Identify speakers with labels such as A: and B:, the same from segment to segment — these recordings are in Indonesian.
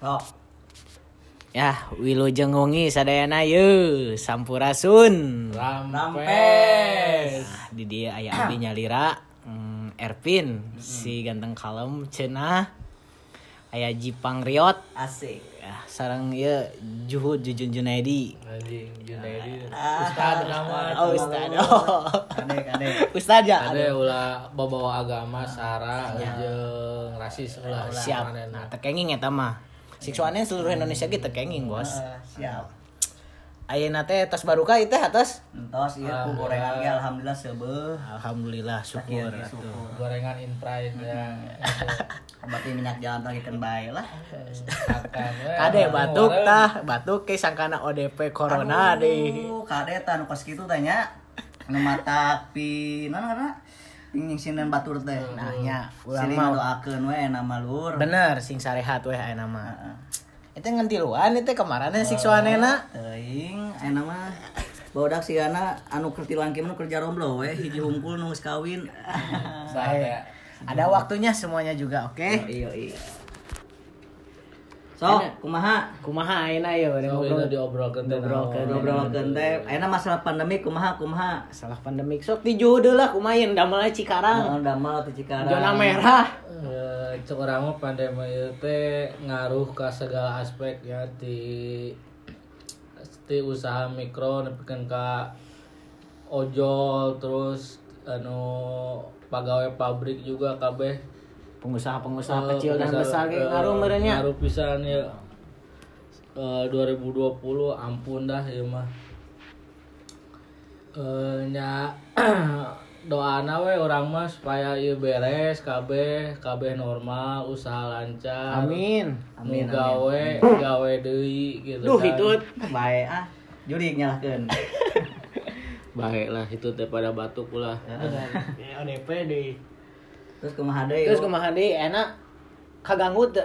A: Oh,
B: Ya, wilujeng wengi sadayana ye sampurasun.
A: Rampes.
B: Nah, di dia aya abdi nyalira mm, Ervin si ganteng kalem cenah aya Jipang Riot.
A: Asik.
B: ya sarang ieu Juhud Jujun Junaidi.
C: Anjing Junaidi.
A: Ah,
C: Ustad nama
B: oh Ustad oh
A: Kadek, kadek.
B: Ustad ya
C: ada ulah bawa agama sara jeung rasis ulah
B: siap. nah tekenging eta mah siksuanen seluruh Indonesia gitu tekenging bos
A: Eh, siap.
B: ayeuna teh tos baruka ieu teh atos
A: Entos ieu ku gorengan ge alhamdulillah seubeuh.
B: alhamdulillah syukur
C: gorengan in price ya
A: Berarti minyak jalan tadi kan bae lah.
B: kade batuk tah batuk ke sangkana ODP corona deh
A: kade tah nu kos kitu tanya. Nu mata pi naon ngaranna? Nyingsinan batur teh.
B: nah nya ulang
A: Sili
B: mau
A: ngadoakeun we nama lur.
B: bener sing sarehat weh aya nama. Itu ngentiluan itu kemarin siksuanena
A: Teuing aya mah Bodak sigana anu kertilan kieu kerja romblo we hiji hungkul nu geus kawin.
C: saya
B: ada waktunya semuanya juga oke?
A: Iya iya. So, kumaha?
B: kumaha ayeuna ya bari
C: Oh,
B: ngobrol
C: diobrolkeun teh
B: Diobrolkeun.
A: Ngobrol-ngobrol teh. Ayeuna masalah pandemi kumaha kumaha?
B: salah pandemik sok dijuhud lah kumain damel Cikarang
A: Heeh, damel teh Cikarang.
B: zona merah
C: Eh, cek orang mah pandemi ieu teh ngaruh ka segala aspek ya di di usaha mikro nepikeun ka ojol terus anu pegawai pabrik juga kabeh
B: pengusaha-pengusaha
C: Eh,
B: kecil dan
C: pengusaha,
B: besar ge
C: eh,
B: ngaruh merenya.
C: ngaruh pisan ya. Eh, 2020 ampun dah ya mah. Eh, nya doana we orang mah supaya ieu beres kabeh kabeh normal usaha lancar.
B: Amin.
A: Amin,
C: Nu gawe gawe deui gitu
B: duh
C: kan.
B: hitut.
A: Bae ah. Jurik nyalahkeun.
C: baik lah itu teh pada batuk ulah
B: ODP deh
A: Terus kumaha deui?
B: terus kumaha deui enak. Kaganggu teu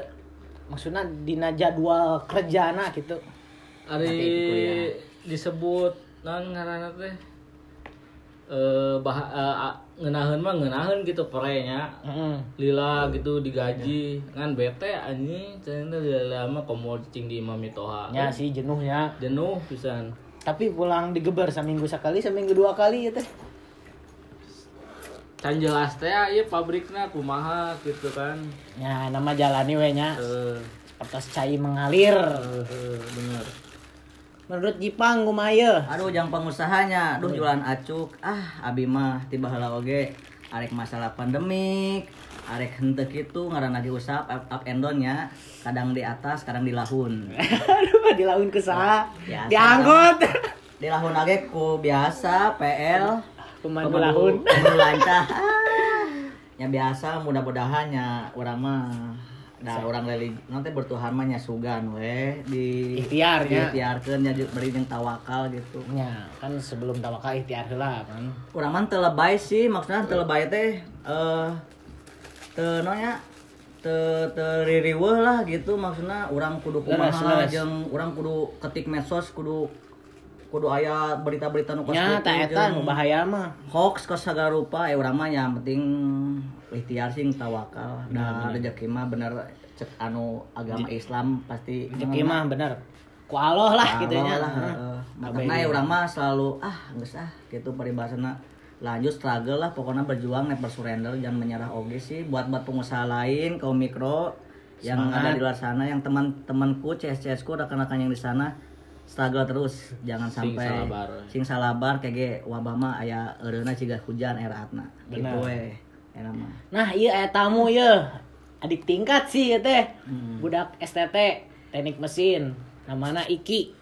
B: maksudnya dina jadwal kerjana gitu
C: Ari disebut non ngaranna teh eh bah eh, ngeunaheun mah ngeunaheun gitu perenya.
B: Heeh.
C: lila gitu digaji. Kan bete anjing. Cenah lila mah komo cing di imam toha
B: ya sih jenuhnya.
C: Jenuh pisan.
B: Tapi pulang digeber seminggu sekali seminggu dua kali ya teh
C: can jelas teh ieu pabrikna kumaha gitu kan.
B: Ya nama jalani we nya.
C: Eh
B: atas cai mengalir.
C: Eh, eh, bener.
B: Menurut Jipang kumaya
A: Aduh jang pengusahanya, aduh jualan acuk. Ah, abi mah tiba heula oge. Arek masalah pandemik, arek henteu kitu ngaranna diusap up, up and down nya. Kadang di atas, kadang di lahun.
B: aduh dilaun ke saha?
A: Biasa.
B: dianggot
A: Di lahun age ku biasa PL
B: pemandu lahun
A: pemandu lancar. Ah, Ya biasa mudah-mudahan nya urang mah da orang religi nanti bertuhan mah sugan we di
B: Ikhtiar, nya.
A: ikhtiarkeun nya beri jeung tawakal gitu.
B: ya kan sebelum tawakal ikhtiar heula kan
A: Urang mah teu lebay sih, maksudnya teu lebay teh eh teu nonya teu lah gitu maksudnya urang kudu kumaha jeung urang kudu ketik medsos kudu kudu aya berita-berita nu
B: tak eta bahaya mah.
A: hoax kos segala rupa eh urang mah yang penting ikhtiar sing tawakal. Da rezeki mah bener cek anu agama Islam pasti
B: rezeki mah bener. Ku Allah lah gitu nya.
A: lah, heeh. Makanya ya urang mah selalu ah geus ah gitu paribasana lanjut struggle lah pokoknya berjuang never surrender jangan menyerah. Oge sih buat buat pengusaha lain kaum mikro yang ada di luar sana yang teman-temanku CS ku rekan-rekan yang di sana struggle terus jangan
C: Sing
A: sampai
C: salabar.
A: sing salabar kayak wabah mah aya eureuna ciga hujan eraatna gitu we eta mah.
B: Nah iya aya tamu ya adik tingkat sih ya teh.
A: Hmm.
B: budak STT teknik mesin. Namanya Iki.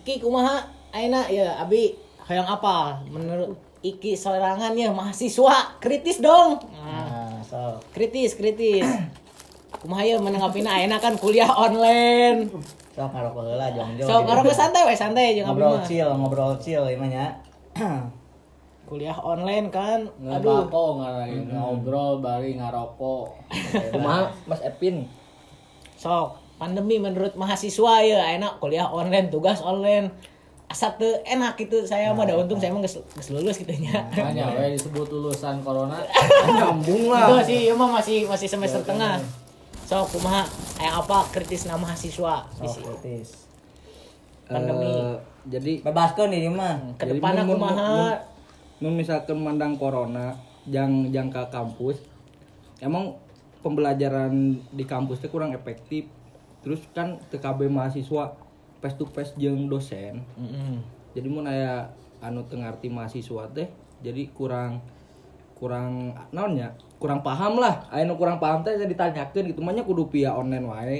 B: Iki kumaha? Ayeuna ya Abi hayang apa? Menurut Iki sorangan ya mahasiswa. Kritis dong. Nah,
A: so
B: kritis kritis. Kumaha ya menanggapina ayeuna kan kuliah online
A: sok ngarokok heula jongjo
B: so karo santai we santai jeung Abi
A: ngobrol chill ngobrol chill ieu mah nya
B: kuliah online kan aduh.
C: Aduh, ngarain ngobrol bari ngarokok.
A: Kumaha Mas Epin?
B: sok pandemi menurut mahasiswa ya enak kuliah online tugas online. Asa teu enak gitu saya mah da untung saya mah geus lulus gitu nya.
C: Hanya we disebut lulusan corona. Nyambung lah.
B: sih mah masih masih semester tengah sok kumaha aya apa kritis nama mahasiswa
A: Oh,
B: sini.
A: kritis.
B: Pandemi.
D: Eh, jadi
A: Bebaskan ini mah.
B: ke
D: mun- mun-
B: kumaha
D: mun- mun misalkan mandang corona jang jangka kampus emang pembelajaran di kampus teh kurang efektif terus kan TKB mahasiswa face to face jeung dosen
B: Mm-mm.
D: jadi mun aya anu teu ngarti mahasiswa teh jadi kurang kurang naonnya kurang paham lah nu kurang paham teh saya ditanyakeun gitu mah nya kudu via online wae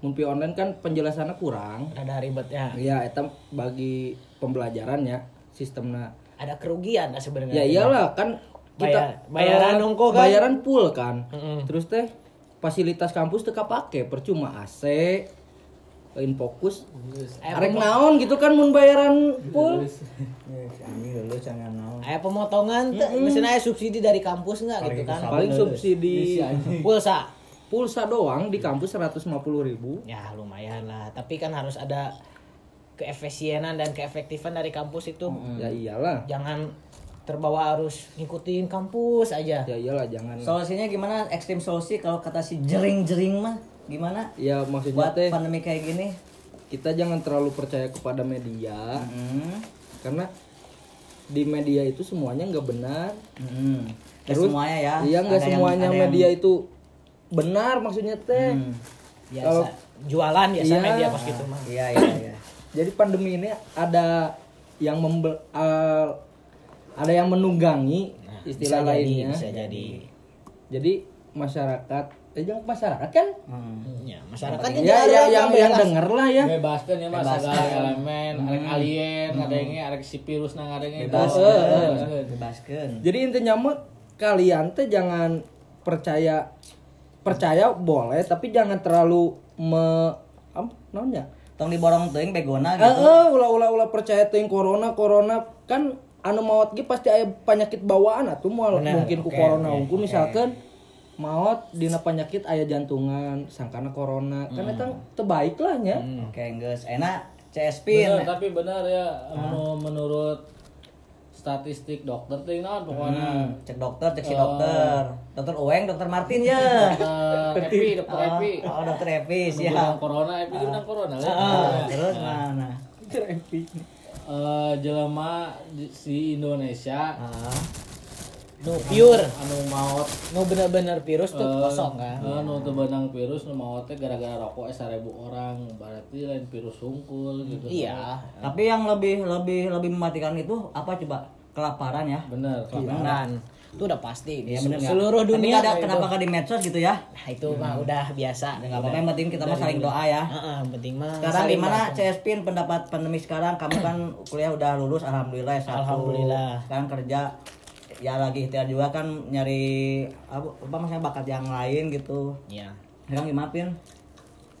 D: mun via online kan penjelasannya kurang
B: rada ribetnya
D: ya eta bagi pembelajarannya sistemnya
B: ada kerugian lah sebenarnya
D: Ya iyalah kan
B: Bayar- bayaran
D: eh,
B: unggul kan?
D: Bayaran full kan.
B: Mm-mm.
D: Terus teh fasilitas kampus teu kapake percuma AC lain fokus.
B: Eh,
D: Arek naon gitu kan mun bayaran full.
A: Naon.
B: aya pemotongan tuh misalnya aya subsidi dari kampus nggak gitu kan
D: Paling subsidi
B: pulsa
D: pulsa doang di kampus 150 ribu.
B: ya lumayan lah tapi kan harus ada keefisienan dan keefektifan dari kampus itu
D: Ya iyalah.
B: jangan terbawa arus ngikutin kampus aja
D: Ya iyalah jangan.
A: Solusinya gimana? Ekstrim solusi kalau kata si jering-jering mah gimana?
D: ya maksudnya
A: Buat
D: teh
A: pandemi kayak gini.
D: kita jangan terlalu percaya kepada media
A: Hmm.
D: karena di media itu semuanya nggak benar.
A: Hmm. Nggak
D: Terus,
A: semuanya ya.
D: Iya nggak
A: yang-
D: semuanya
A: yang-
D: media itu benar maksudnya teh.
A: Hmm.
B: biasa
D: Kalau-
B: jualan biasa
D: Iya.
B: media pas gitu mah
A: Iya iya iya.
D: Jadi pandemi ini ada yang membel, eh, ada yang menunggangi istilah
B: Nah, bisa jadi,
D: lainnya.
B: bisa jadi
D: Jadi masyarakat, eh jangan masyarakat kan?
A: Hmm.
B: ya masyarakat
D: Ya, ya yang yang denger lah ya. Bebaskan
C: ya mas segala elemen arek alien ada yang arek si virus nang ada yang
A: Bebas.
D: Eh, eh.
A: Bebaskan.
D: Jadi intinya mah kalian teh jangan percaya percaya boleh tapi jangan terlalu me apa namanya?
A: Tong diborong teuing begona
D: Eh,
A: gitu.
D: eh, ulah ulah ulah percaya teuing corona corona kan anu maut ge pasti aya penyakit bawaan atuh moal
B: Bener,
D: mungkin ku
B: oke,
D: corona
B: oke,
D: unggul misalkan maut dina penyakit aya jantungan sangkana corona kan eta teu baik lah nya
A: Oke, geus. Enak CS Pin.
C: bener tapi benar ya menu- menurut statistik dokter teh naon pokoknya
A: Hmm, cek dokter, cek si dokter. Dokter Ueng, dokter Martin ya.
C: dokter Epi dokter
A: Oh,
C: Epi
A: oh, dokter Epi
C: Menang
A: siap.
C: corona Epi itu menang corona ya.
A: Ah, terus mana?
C: Eh, jelema di- si Indonesia
A: Ah,
B: nu pure
C: anu maut
B: nu bener-bener virus tuh
C: eh,
B: kosong kan
C: nu teu beunang virus nu maut teh gara-gara rokok eh, 1000 orang berarti lain virus sungkul gitu
B: iya
A: tapi yang lebih lebih lebih mematikan itu apa coba? Kelaparan ya.
C: bener
B: kan itu udah pasti
A: Iya bener
B: seluruh dunia
A: ada kenapa nggak di medsos gitu ya?
B: nah itu mah udah biasa
A: Ya nggak apa-apa, yang penting kita mah saling doa ya.
B: Heeh, yang penting mah
A: Sekarang gimana. CS Pin pendapat pandemi sekarang? Kamu kan kuliah udah lulus alhamdulillah S1.
B: Alhamdulillah.
A: Sekarang kerja ya lagi ikhtiar juga kan nyari apa, apa maksudnya bakat yang lain gitu.
B: ya
A: Sekarang gimana Pin?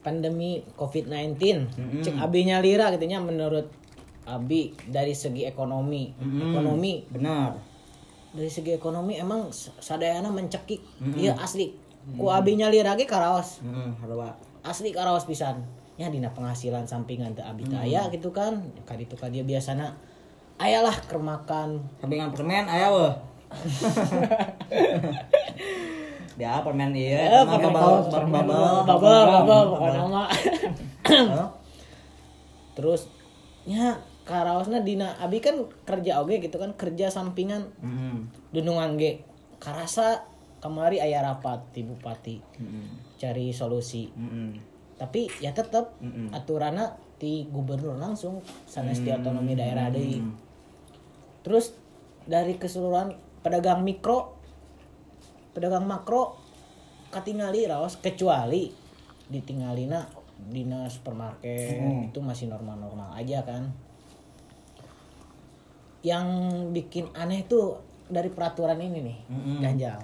B: pandemi COVID-19
A: Mm-mm.
B: cek abinya lira katanya menurut abi dari segi ekonomi.
A: Mm-mm.
B: ekonomi.
A: Benar.
B: dari segi ekonomi emang sadayana mencekik. Iya asli. Ku abinya lira ge karaos.
A: Hmm, harus
B: asli karaos pisan. Ya dina penghasilan sampingan teu abi aya gitu kan. Kaditu ka dia biasana. Ayalah keur makan
A: Sampingan permen aya weh. Dia permen iya,
B: Eh,
A: permen bubble, bubble,
B: permen
A: bubble,
B: bubble bubble pokoknya mah terus ya karaosna dina abi kan kerja oge gitu kan kerja sampingan.
A: Hmm.
B: dunungan ge karasa kemari aya rapat di bupati.
A: Hmm.
B: cari solusi.
A: Hmm.
B: tapi ya tetep
A: Mm-mm.
B: aturanna di gubernur langsung sanes di otonomi daerah deui. Terus dari keseluruhan pedagang mikro pedagang makro katingali raos kecuali ditinggalina dina supermarket itu masih normal-normal aja kan. Yang bikin aneh tuh dari peraturan ini nih
A: Mm-mm.
B: ganjal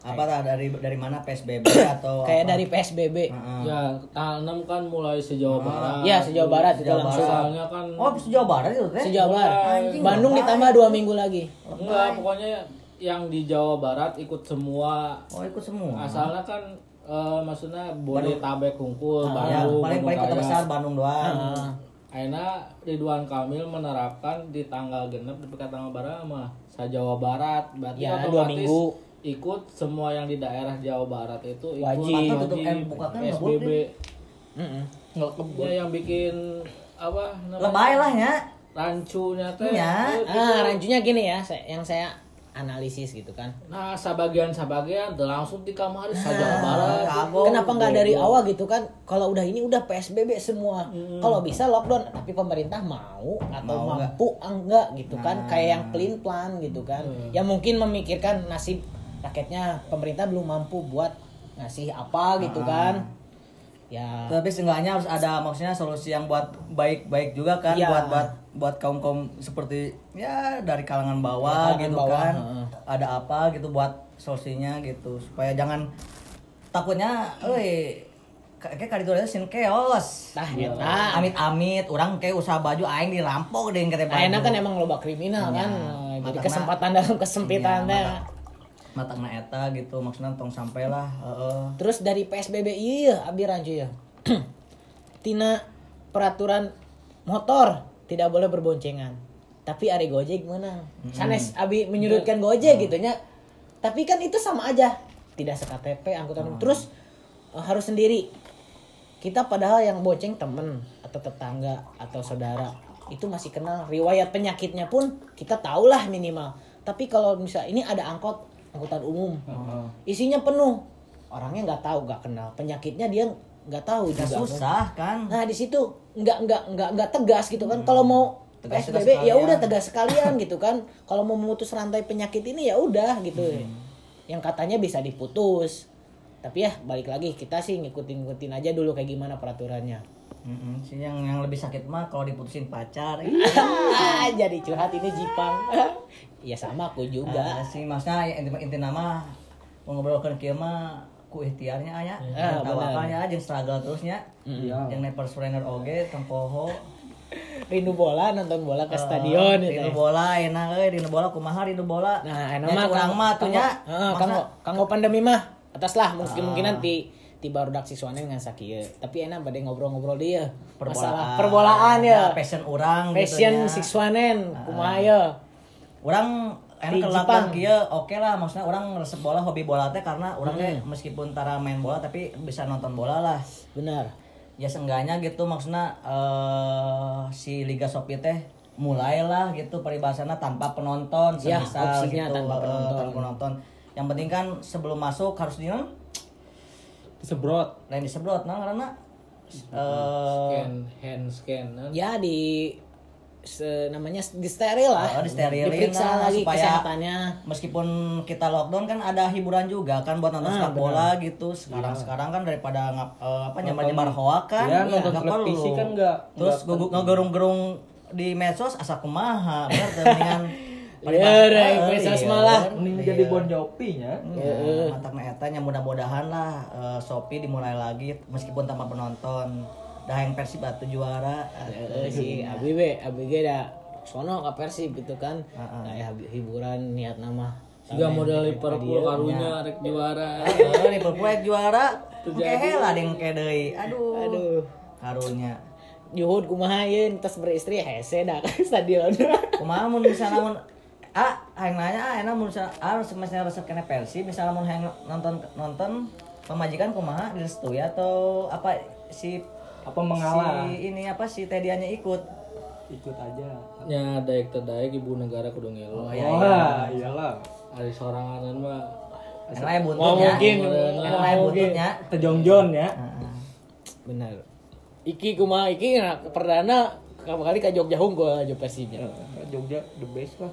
A: Apa lah dari dari mana PSBB atau
B: kayak
A: apa?
B: dari PSBB
C: ya tanggal 6 kan mulai sejauh barat
B: ya sejauh barat itu
A: Sejauh
B: langsung
C: soalnya kan
A: Oh, sejauh barat itu teh?
B: sejauh barat
A: Anjing,
B: Bandung
A: ngapain?
B: ditambah dua minggu lagi
C: enggak pokoknya yang di Jawa Barat ikut semua
A: Oh, ikut semua.
C: asalnya kan eh, maksudnya Bodetabek Hungkul
A: ya,
C: Bandung
A: paling paling kota
C: Bandung
A: besar. Bandung doang.
B: Heeh.
C: Aina Ridwan Kamil menerapkan di tanggal genep di tanggal berapa mah Jawa Barat berarti
B: Ya, dua
C: otomatis
B: minggu.
C: Ikut semua yang di daerah Jawa Barat itu ikut
B: Wajib.
A: Mata tutup eh, buka kan nggak
C: PSBB.
B: Mm-mm.
C: Ya yang bikin apa namanya?
A: Lebay lah ya.
C: rancunya teh.
A: Nya.
C: itu.
B: Ah, rancunya gini ya, yang saya analisis gitu kan.
C: Nah, sabagian tuh langsung di kamar saja Jawa Barat.
B: Kenapa nggak dari awal gitu kan? Kalau udah ini udah PSBB semua. Kalau bisa lockdown, tapi pemerintah mau atau
A: Mau nggak?
B: mampu enggak gitu kan?
A: Nah.
B: Kayak yang clean plan gitu kan. Ya mungkin memikirkan nasib rakyatnya pemerintah belum mampu buat ngasih apa gitu kan. Ya
A: Tapi seenggaknya harus ada maksudnya solusi yang buat baik-baik juga kan
B: Iya.
A: buat buat buat kaum kaum seperti ya dari kalangan
B: Ya,
A: bawah
B: kalangan
A: gitu
B: bawah,
A: kan.
B: heeh.
A: Ada apa gitu buat solusinya gitu supaya jangan takutnya euy kayak kali itu sin chaos.
B: tah
A: Gitu.
B: eta.
A: Amit-amit orang kayak usaha baju aing dirampok deh kata
B: Nah, enak kan emang loba kriminal kan.
A: Iya.
B: Jadi kesempatan dalam kesempitan
A: mata- matangna eta gitu maksudnya tong sampai lah heeh.
B: Terus dari PSBB iya abi rancu ya. Tina peraturan motor tidak boleh berboncengan. Tapi ari Gojek menang. Sanes abi menyudutkan Gojek gitu nya. Tapi kan itu sama aja. Tidak sektp angkutan umum. Terus eh, harus sendiri. Kita padahal yang bonceng temen atau tetangga atau saudara itu masih kenal riwayat penyakitnya pun kita tahulah minimal. Tapi kalau misal ini ada angkot angkutan umum. Isinya penuh. Orangnya nggak tahu nggak kenal. Penyakitnya dia nggak tahu
A: Ya
B: juga
A: susah kan?
B: Nah di situ nggak nggak nggak nggak tegas gitu kan. Kalau mau
A: Tegas-
B: PSBB
A: tegas
B: ya udah tegas sekalian gitu kan. Kalau mau memutus rantai penyakit ini ya udah gitu. Yang katanya bisa diputus. Tapi ya balik lagi kita sih ngikutin ngikutin aja dulu kayak gimana peraturannya.
A: Mm-mm, sih yang yang lebih sakit mah kalau diputusin pacar.
B: Ah jadi curhat ini Jipang ya sama aku juga
A: juga sih maksudnya inti, inti nama mau ngobrolkan kieu mah ku ikhtiarnya aya
B: Ah,
A: tahu
B: benar.
A: apanya jeung struggle terusnya
C: Iya.
A: yang never surrender oge tong poho
B: rindu bola nonton bola ke stadion gitu
A: rindu
B: ya.
A: bola enak euy rindu bola kumaha rindu bola
B: Nah, enak mah
A: urang mah tuh nya
B: kanggo kanggo pandemi mah atas lah mungkin mungkinan ti ti barudak siswane dengan sakieu. Tapi enak bade ngobrol-ngobrol dia. Masalah perbolaan ya.
A: passion urang
B: Passion
A: gitu
B: siswanen kumaha ya.
A: Urang
B: Di
A: enak
B: Jepang.
A: kelakuan kieu oke lah maksudnya orang resep bola hobi bola teh karena orang teh meskipun tara main bola tapi bisa nonton bola lah
B: Benar.
A: ya seenggaknya gitu maksudnya eh si Liga Shopee teh mulailah gitu peribahasana tanpa penonton
B: Ya,
A: semisal gitu,
B: tanpa
A: eh,
B: penonton.
A: tanpa penonton. yang penting kan sebelum masuk harus di
C: Disebrot.
A: lain disebrot nah karena eh
C: Scan hand scan. kan.
B: Ya di namanya di steril lah.
A: Oh, disterilin
B: Diperiksa
A: lah,
B: lagi
A: supaya-
B: kesehatannya.
A: meskipun kita lockdown kan ada hiburan juga kan buat nonton
B: Ah,
A: sepak
B: benar.
A: bola gitu sekarang sekarang kan daripada ngap, eh, apa nyebar hoak kan
C: Iya, nonton
A: nggak
C: televisi
A: perlu.
C: kan nggak-
A: terus
C: nggak
A: gue ngegerung-gerung di medsos asa kumaha bener mendingan
B: Liar,
A: Eh,
B: eh, medsos
A: iya.
B: malah.
C: Mending jadi Bon Jovi nya.
A: Ya, matangna eta nya mudah-mudahan lah eh, Shopee dimulai lagi meskipun tanpa penonton. Dah yang Persib atuh juara.
B: Eh, si Abi be, Abi ge da sono ka Persib gitu kan.
A: Heeh.
B: Nah, ya, hiburan niat nama.
C: Juga model Liverpool karunya rek juara.
A: Eh, Liverpool rek juara. Oke lah ding ke deui. Aduh.
B: Aduh.
A: Karunya.
B: Juhud kumaha ye tas beristri hese dah ke stadion.
A: Kumaha mun misalnya mun ah hayang nanya ah enak mun ah misalnya resep kena Persib misalnya mun hayang nonton nonton pemajikan kumaha direstui atau apa si
C: Apa mengalah?
A: si ini apa si Tedianya ikut
C: Ikut aja. Ya daek teh daek ibu negara kudu ngelo.
A: Oh, iya, iya.
C: iyalah. Ari soranganan mah
A: yang lain buntut
B: Mau
A: ya
B: mungkin,
A: yang lain buntutnya
C: tejongjon ya.
B: Benar. Iki kumaha iki nah, perdana kamu kali ka Jogja Unggul aja Persibnya.
C: Jogja the best lah.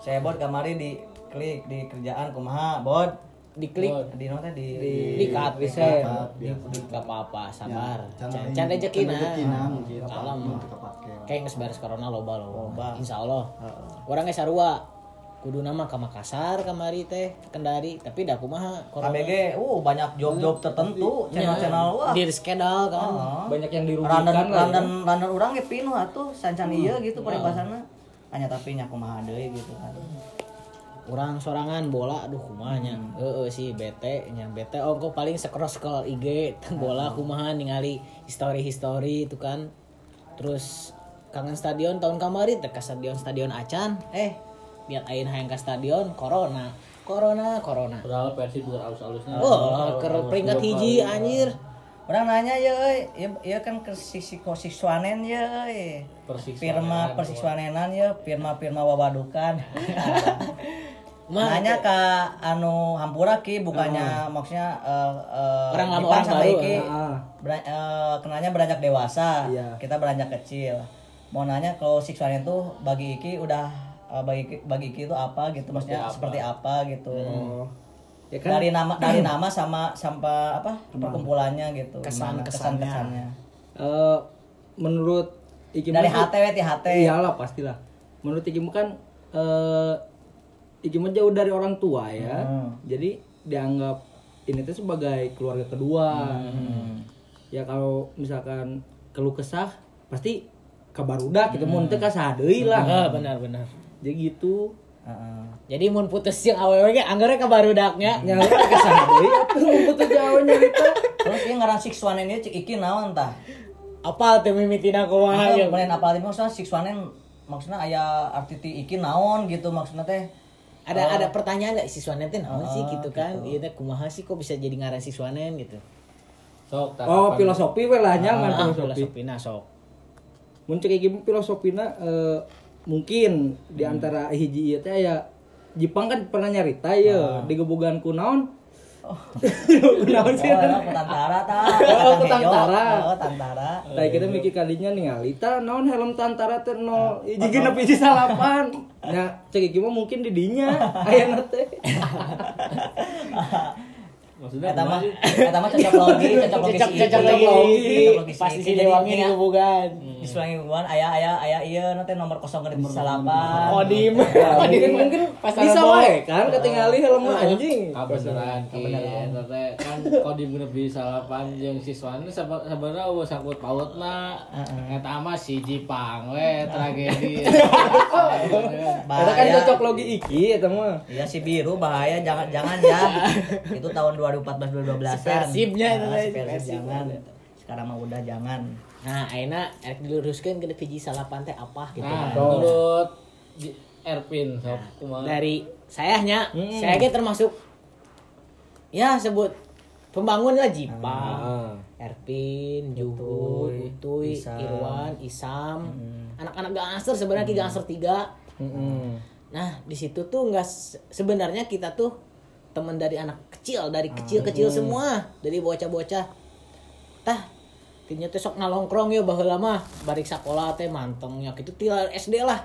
A: saya bot kamari di klik di kerjaan kumaha bot
B: Diklik
A: di nota di
B: di
A: di cut.
B: Di gak apa-apa, sabar.
D: can- mungkin.
B: Alam.
D: Kepake.
B: Kayak geus beres corona loba loba. Insya Allah. Orang ge sarua. Kudu nama ke Makassar kamari teh Kendari tapi dah kumaha corona.
A: KBG uh banyak job-job tertentu channel-channel wah
B: di reschedule kan.
A: Oh.
C: Banyak yang dirugikan
A: Randan randan randan urang ge pinuh atuh sancan ieu gitu paribasana hanya tapi nya kumaha deui gitu kan
B: Orang sorangan bola aduh kumahanya. Heeh sih bete nya bete oh kok paling scroll scroll IG tentang bola kumaha ningali history-history itu kan. Terus kangen stadion tahun kemarin teh ka stadion stadion Acan. Eh lihat ayeuna hayang ka stadion corona. corona corona
C: Padahal versi juga halus-halusnya.
B: oh ke peringkat hiji anjir
A: Orang nanya ya, ya, ya kan ke sisiko siswanen ya. Firma persikwanenan ya, firma-firma wawadukan. Nanya ke anu Hampura ki bukannya maksudnya eh, eh,
B: Orang lama, orang baru,
A: Iki
D: ah.
A: bera- eh, kenanya beranjak dewasa,
D: Iya.
A: kita beranjak kecil. Mau nanya kalau siswanen tuh bagi Iki udah eh, bagi bagi Iki itu apa gitu maksudnya seperti apa gitu.
D: Oh. Ya kan
A: Dari nama dari nama sama sampai apa perkumpulannya gitu.
B: Kesan-
A: Gimana
B: kesannya.
D: eh, menurut Iki
A: Dari
D: mah
A: HT we ti HT.
D: Iyalah pastilah. Menurut Iki kan eh Iki mah jauh dari orang tua ya.
A: Hmm.
D: Jadi dianggap ini tuh sebagai keluarga kedua.
A: Hmm.
D: Ya kalau misalkan keluh kesah pasti kabar udah kita mau teu kasah deui lah.
B: ah benar benar
D: Jadi gitu.
A: Heeh.
B: jadi mun putus yang awewe ge anggarnya ke barudaknya
D: Nyawa kasah deui atuh mun putus jauh nyarita.
A: Terus ini ngaran siswanen ini cik Iki naon tah?
B: apa teh mimitina kumaha ya
A: Kemudian apa lagi maksudnya siswanen maksudnya aya arti ti Iki naon gitu maksudnya teh.
B: Ada ada pertanyaan nggak? Siswanen teh naon sih
A: Oh,
B: gitu kan. iya teh kumaha sih kok bisa jadi ngaran siswanen gitu.
C: Sok,
D: Oh, filosofi we lah nya ngan
B: ah
D: filosofi.
B: filosofina sok.
D: Mun cek iki filosofina eh, mungkin di antara hiji ieu teh aya Jepang kan pernah nyarita ya di gebogan kunaon kunaon sih?
A: Oh, oh, tantara tah.
D: Oh, ku tantara.
A: Oh, tantara.
D: Tadi kita mikir kalinya ningali ta naon helm tantara teh no? Hiji genep hiji salapan nya cek iki mah mungkin di dinya. Aya teh
C: Maksudnya
A: Eta mah eta mah cocok logi, cocok logi
B: cocok
A: logi.
B: Pasti si dewangi
A: ini ya,
B: digebugan
A: di Sulangi Hubungan aya aya aya ieu nanti nomor kosong ke salapan.
B: kodim.
D: Ya, mungkin bisa wae kan ketinggali helm anjing.
C: Kabeneran ki. Eta teh kan kodi bener bisa salapan jeung siswane saba- sabenerna eueuh sangkut pautna eta mah si Jipang we tragedi.
D: Eta kan cocok logi iki eta mah.
A: Iya si biru bahaya. Jangan jangan ya. Itu tahun 2014 2012 an.
B: Si Persibnya itu,
A: si
B: si
A: Persib
B: Persib.
A: jangan. Sekarang mah udah jangan.
B: nah aina erek diluruskan ke hiji salapan teh apa gitu
C: nah
B: kan.
C: menurut Erpin sok kumaha
B: dari sayanya saya ge termasuk ya sebut pembangun lah Jipang Erpin, Juhud, Utuy,
A: Isam.
B: Irwan, Isam, anak-anak gangster sebenarnya ki gangster tiga. Nah di situ tuh nggak se- sebenarnya kita tuh teman dari anak kecil dari kecil-kecil semua dari bocah-bocah. Tah Tinya teh sok nalongkrong ya baheula mah barik sekolah teh mantengnya gitu tilar SD lah.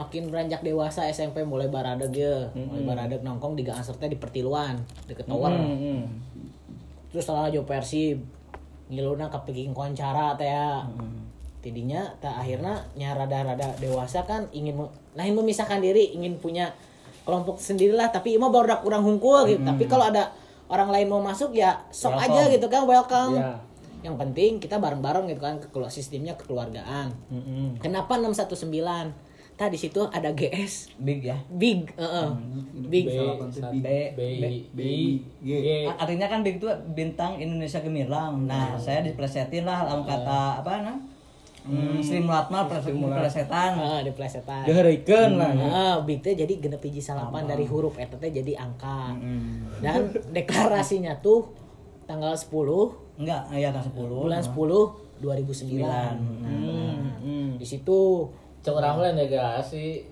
B: Makin beranjak dewasa SMP mulai baradeg ya. Mulai baradeg nongkrong di gangster teh di pertiluan deket tower. Terus setelah jo Persib ngiluna kepiking koncara teh ya. Tidinya tak akhirnya nya rada-rada dewasa kan ingin nah ingin memisahkan diri, ingin punya kelompok sendirilah tapi emang baru kurang hungkul gitu. Tapi kalau ada orang lain mau masuk ya sok
A: Welcome.
B: aja gitu kan welcome.
D: Iya.
B: Yang penting kita bareng-bareng gitu kan ke sistemnya kekeluargaan. Kenapa 619? Tadi situ ada GS
A: Big ya.
B: Big, heeh. Big.
C: B
A: B
C: B B G
A: A- Artinya kan Big itu bintang Indonesia Gemilang. Nah, saya diplesetin lah langsung kata apa nah? Hmm, Sri Mulatma plesetan.
B: Heeh, di plesetan.
D: Dengarikeun lah
B: Heeh, Big teh jadi genep hiji salapan dari huruf eta teh jadi angka. Dan deklarasinya tuh tanggal 10
A: Enggak, ya kan 10.
B: bulan 10 2009. Nah, di situ
C: cek urang lain delegasi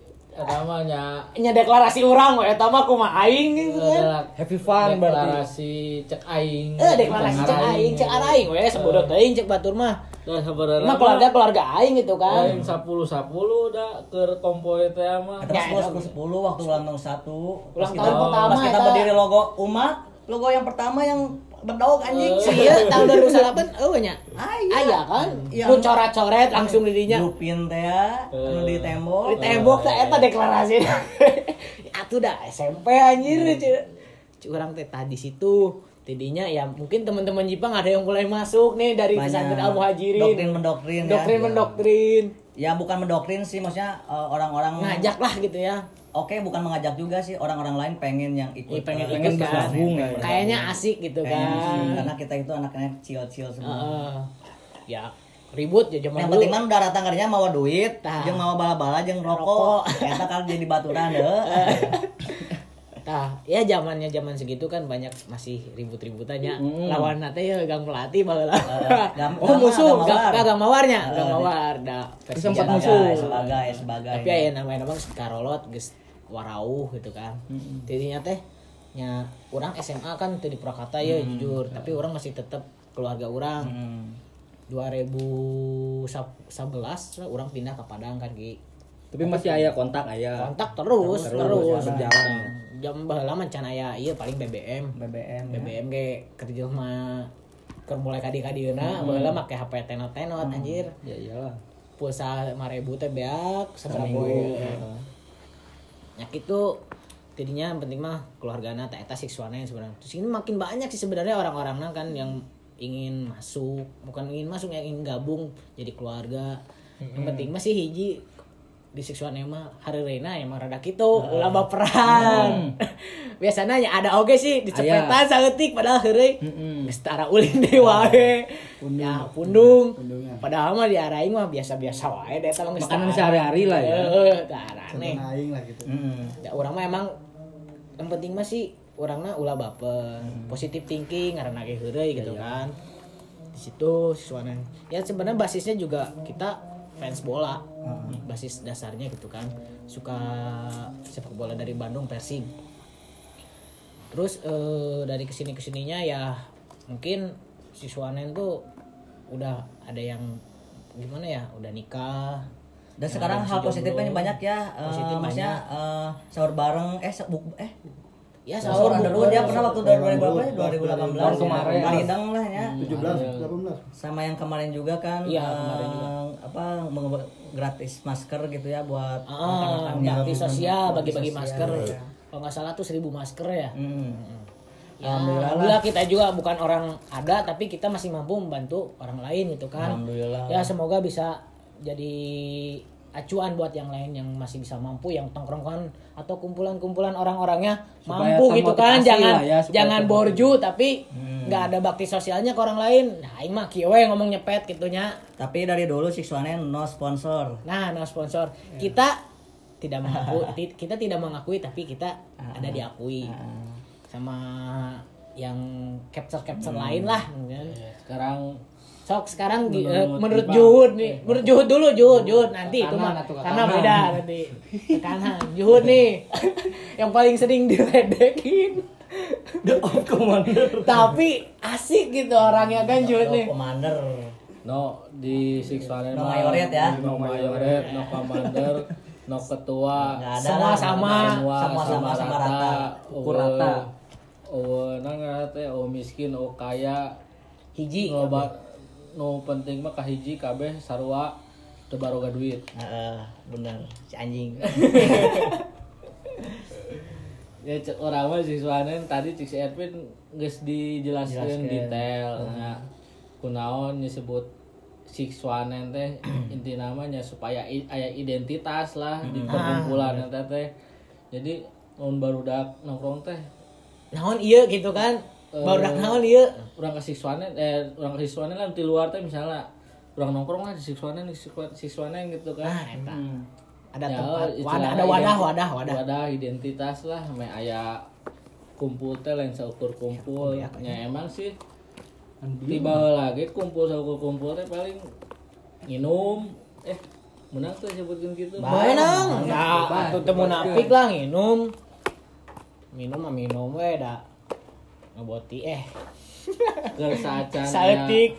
C: mah nya
B: deklarasi orang we eta mah kumaha aing gitu kan.
D: Happy fun berarti.
C: deklarasi cek aing
B: Eh deklarasi cek aing, cek araing we sebodot teuing cek batur mah.
C: dan sebenarnya
B: Emang keluarga keluarga aing gitu kan.
C: aing 10 10 udah ke kompoe teh mah
A: Itu 10 10 10 waktu ulang tahun 1.
B: Ulang tahun pertama
A: Pas kita berdiri logo umat, logo yang pertama yang berdog anjing sih.
B: Iya, tahun 2008 eueuh nya.
A: Aya.
B: Kan?
A: Iya.
B: Nu coret-coret langsung di dinya.
A: Lupin teh ya, anu di tembok.
B: Di tembok teh eta deklarasi. Atuh dah SMP anjir curang teh tadi situ. Tidinya ya mungkin teman-teman Jepang ada yang mulai masuk nih dari pesantren Al Muhajirin.
A: Doktrin mendoktrin ya.
B: Doktrin mendoktrin.
A: Ya bukan mendoktrin sih, maksudnya eh, orang-orang
B: Ngajak lah gitu ya.
A: Oke, bukan mengajak juga sih orang-orang lain pengen yang ikut.
B: Iya, pengen
A: eh,
B: ikut kan.
D: ya.
B: Kayaknya asik gitu kan.
A: karena kita itu anak-anak chill-chill semua.
B: Heeh. ya ribut ya zaman
A: yang penting mah udah datang kerja mau duit,
B: Tah.
A: jeung mau bala-bala jeung rokok. Eta kan jadi baturan deh.
B: Tah, ya zamannya zaman segitu kan banyak masih ribut-ributannya. Lawan nate ya gang pelatih baheula.
A: Gam-
B: oh
A: gama,
B: musuh,
A: gama
B: gak
A: war.
B: gak gak mawarnya, gak mawar. Da
D: musuh.
A: sebagai sebagai
B: Tapi aya namanya nama Karolot geus warauh gitu kan. Tidinya teh nya orang SMA kan teu di Prakata ya jujur, tapi orang masih tetap keluarga orang.
A: Hmm.
B: 2011 orang pindah ke Padang kan Ki.
D: Tapi masih aya kontak aya.
B: kontak terus terus,
D: Terus, berjalan.
B: jam baheula mah can aya ieu paling BBM
A: BBM ya.
B: BBM ge kerja mah keur mulai kadi-kadieuna baheula make HP tenot-tenot anjir
D: Ya iyalah.
B: pulsa 5000 teh beak sabaraha poe nyak itu jadinya yang penting mah keluargana tak eta siswana yang sebenarnya. Terus ini makin banyak sih sebenarnya orang-orangnya kan yang ingin masuk bukan ingin masuk yang ingin gabung jadi keluarga. Yang penting mah sih hiji di seksualnya mah hari Rena emang rada gitu ulah baperan. Biasanya ya ada oge sih dicepetan saeutik padahal heureuy geus tara ulin deui wae. ya pundung. Padahal mah diarahin mah biasa-biasa wae da eta mah
D: Makanan sehari-hari lah ya.
B: Heeh, aneh
E: aing lah gitu.
A: Hmm.
B: ya orang mah emang yang penting mah sih orangnya ulah baper. Positif thinking karena ge heureuy gitu kan. Di situ siswana ya sebenarnya basisnya juga kita fans bola basis dasarnya gitu kan. Suka sepak bola dari Bandung Persib. Terus eh, dari ke sini ke sininya ya mungkin siswanen tuh udah ada yang gimana ya udah nikah.
A: Dan sekarang hal positifnya banyak ya. eh,
B: Positif
A: maksudnya eh, sahur bareng eh se- bu- eh
B: ya
A: sahur dulu dia pernah waktu 2000 berapa ya? 2018
D: Tahun kemarin.
A: Maridang lah ya.
E: 17 18
A: Sama yang kemarin juga kan
B: Iya,
A: eh,
B: kemarin juga.
A: apa menge- gratis masker gitu ya buat
B: Ah,
A: anak-anak yang
B: bakti sosial bagi-bagi masker.
A: ya.
B: Kalau nggak salah tuh seribu masker ya.
A: Hmm.
B: Ya, Alhamdulillah kita juga bukan orang ada tapi kita masih mampu membantu orang lain gitu kan.
A: Alhamdulillah.
B: Ya semoga bisa jadi acuan buat yang lain yang masih bisa mampu yang tongkrongan atau kumpulan-kumpulan orang-orangnya mampu gitu kan.
D: termotivasi
B: jangan
D: ya,
B: jangan borju tapi nggak ada bakti sosialnya ke orang lain. Nah ini mah kieu we ngomong nyepet gitunya
A: Tapi dari dulu siswanya no sponsor.
B: Nah, no sponsor. Kita tidak mengakui, ti- kita tidak mengakui tapi kita ada diakui. Sama yang capture capture lain lah.
C: Ya, sekarang
B: Sok sekarang
C: Menurut
B: eh, menurut
C: Ibang.
B: Juhud nih, menurut Juhud dulu Juhud, Juhud nanti itu mah karena beda nanti ke kanan. Juhud nih yang paling sering diledekin.
D: The of Commander.
B: Tapi asik gitu orangnya kan Juhud nih.
A: Commander.
C: no di six one
A: No mayoret ya.
C: no mayoret no commander no ketua
A: Nggak ada
B: Semua
A: lah.
B: sama.
C: semua
A: sama sama sama rata.
D: Ukur rata.
C: oh nang teh oh miskin oh kaya
B: Hiji.
C: loba no penting mah kahiji kabeh sarua teu baroga duit.
A: Heeh, bener. Si anjing.
C: ya cek orang mah siswanen tadi cik si Edwin geus dijelaskeun
A: Jelaskeun.
C: detail. Nya kunaon disebut siswanen teh inti namanya supaya i- aya identitas lah di perkumpulan eta teh. Jadi mun barudak nongkrong teh?
B: Naon iya gitu kan. Baru dak naon iya.
C: urang ke siswanen eh urang ke siswanen lah di luar teh misalnya urang nongkrong lah di siswanen di siswa- siswanen gitu kan
B: Nah, eta. Ada
C: Ya,
B: tempat, wadah, ada wadah, wadah, wadah.
C: wadah identitas lah me aya kumpul teh lain seukur kumpul
B: Ya,
C: nya emang sih tiba lagi kumpul seukur kumpul teh paling minum eh menang tuh sebutkan gitu
B: Menang. Ya, atuh teu munafik lah nginum. Minum mah minum we da. Ngeboti eh.
C: kesacan
B: Saeutik.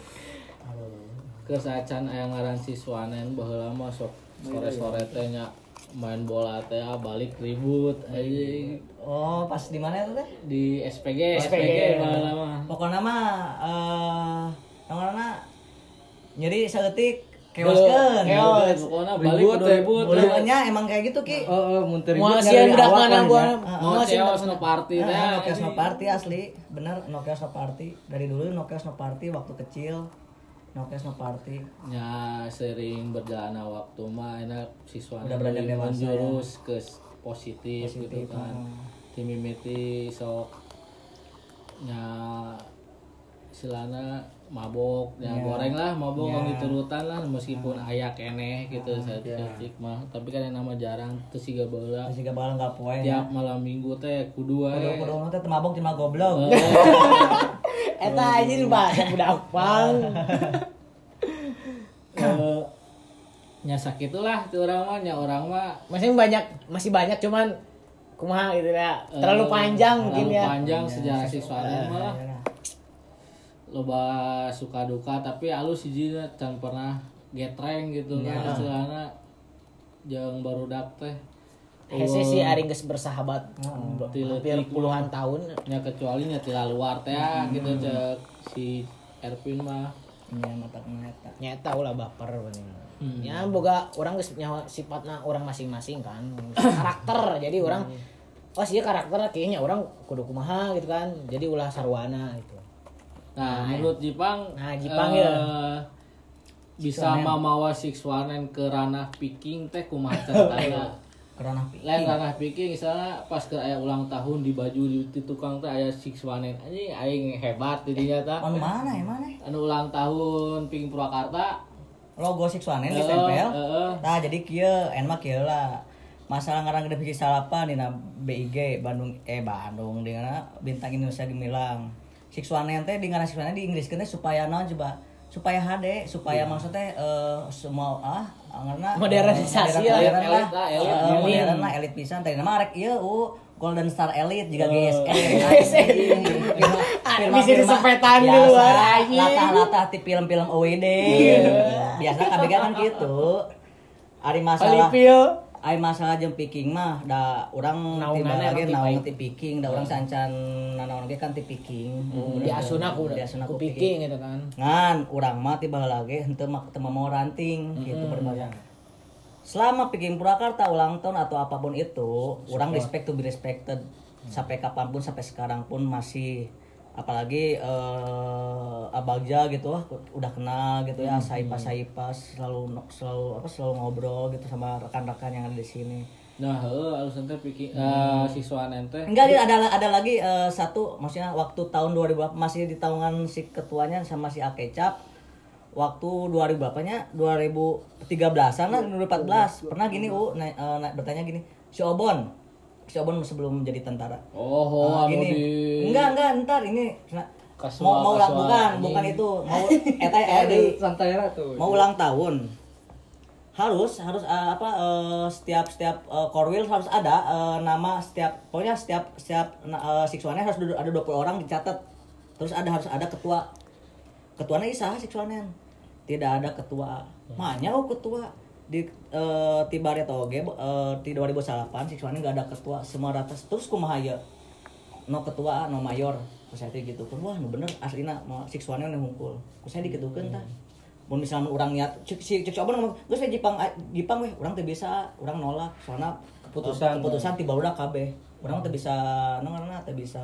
C: kesacan aya ngaran siswanen baheula mah sok sore-sore teh nya main bola teh ah, balik ribut anjing
A: Oh, pas di mana itu teh?
C: di SPG
B: SPG.
C: SPG baheula mah
A: Pokoknya mah eh namanya nyeri saeutik keoskeun.
B: Keos.
C: pokoknya balik
D: teh.
C: ribut
A: Mulanya emang kayak gitu Ki.
D: Oh, oh mun teu ribut
B: dak
D: awal
B: mana
D: kan,
B: gua.
D: ya.
C: no
B: sieun
C: chaos no party teh
A: Nah, no chaos no party asli. Bener, no chaos no party. Dari dulu no chaos no party waktu kecil. No chaos no party.
C: ya sering berjalannya waktu mah enak siswa
A: Udah beranjak dewasa, ya.
C: menjurus ke positif, gitu kan
A: oh.
C: tim mimiti sok nya istilahnya mabok ya goreng lah mabok yeah. diturutan lah meskipun aya keneh gitu saya cek mah tapi kan yang nama jarang terus siga bola
A: Masih gak bakal gak poe.
C: tiap malam minggu teh kudu
A: Kudu
C: wae
A: kudu teh mabok cuma goblok.
B: Eta anjing bahasa budak pang.
C: Eh, nya sakitulah tuh orang mah nya orang mah
B: Masih banyak masih banyak cuman kumaha gitu ya. Terlalu
C: eh,
B: panjang mungkin
C: terlalu
B: ya.
C: panjang sejarah siswanya mah loba suka duka tapi alus hiji can pernah getreng gitu kan istilahnya jeung barudak teh
B: Hese sih aring geus bersahabat
C: Ti
B: hampir puluhan tahun.
C: nya kecuali nya tila luar teh ya, gitu cek si Ervin mah
A: Nya mata eta.
B: Nyata ulah baper bener. Ya boga orang geus nyawa sifatna orang masing-masing kan. karakter. Jadi orang oh sih karakter kayaknya orang kudu kumaha gitu kan. Jadi ulah sarwana gitu.
C: Nah menurut Jipang
B: Nah, Jipang
C: eh,
B: ya.
C: bisa mamawa sixwanen ke ranah picking teh kumaha ceritanya
A: Kerana pi.
C: lain ranah picking misalnya pas ke aya ulang tahun di baju di, di tukang teh aya sixwanen anjing aing hebat jadinya ta
A: Anu mana ya mana?
C: anu ulang tahun ping Purwakarta
A: Logo Sixwanen
C: Heeh,
A: ditempel.
C: heeh.
A: Nah, jadi kieu enak kieu lah. Masalah ngarang gede biji salapan dina BIG Bandung eh Bandung di mana bintang Indonesia gemilang. Sixwanen teh di ngaran Sixwanen di Inggris teh supaya naon coba? Supaya HD, supaya maksudnya eh semua ah karena
B: Modernisasi lah,
A: modern lah,
C: elit lah, elit.
A: Eh,
B: Elit.
A: modern lah, elit pisan. Tadi nama rek ieu uh, Golden Star Elite juga GSM.
B: Ah, bisa disepetan di luar.
A: Latah-latah di film-film OWD. Biasa KBG kan gitu. Ari masalah Ai masalah jeung picking mah da urang tiba
B: Naunganna
A: lagi
B: emang ti picking
A: da urang sancan nanaon ge kan ti picking.
B: Di asuna ku
A: Di asuna
B: ku picking gitu kan.
A: Ngan urang mah tiba lagi henteu mah teu mau ranting gitu berbahasa. Selama picking Purwakarta ulang tahun atau apa pun itu, orang respect to be respected. Sampai kapan pun sampai sekarang pun masih apalagi eh abagja gitu lah udah kenal gitu ya saipas saipas selalu selalu apa selalu ngobrol gitu sama rekan-rekan yang ada di sini.
C: Nah heeh alus teh picking eh siswanen teh
A: enggak dia ada ada lagi eh, satu maksudnya waktu tahun 2000 masih di tahunan si ketuanya sama si Akecap waktu 2000 berapanya 2013an lah 2014 pernah gini u na- eh, na- bertanya gini si Obon si Obon sebelum menjadi tentara.
C: Oh, oh
A: Ah,
C: anu
A: gini
C: di
A: enggak enggak ntar ini nah,
C: Kasual-
A: mau mau ulang bukan
C: anjing.
A: bukan itu. Mau eta eh,
D: santai lah tuh.
A: Mau ulang tahun. Harus harus eh, apa eh, setiap setiap eh, korwil harus ada eh, nama setiap pokoknya setiap setiap uh, siswanya harus ada 20 orang dicatat. Terus ada harus ada ketua. Ketuanya isah siswanen tidak ada ketua. Makanya oh ketua di eh, tiba atau oge eh, di 2008 siswanen nggak ada ketua semua rata terus kumaha ya no ketua no mayor saya teh gitu kan wah nu bener aslina mau siswanen yang hungkul saya diketukeun tah mun misalnya orang niat cek si cek coba ngomong geus we Jepang Jepang weh urang teh bisa urang nolak soalnya
D: Keputusan.
A: eh, keputusan tiba udah kabeh urang teh bisa nu ngaranna teh bisa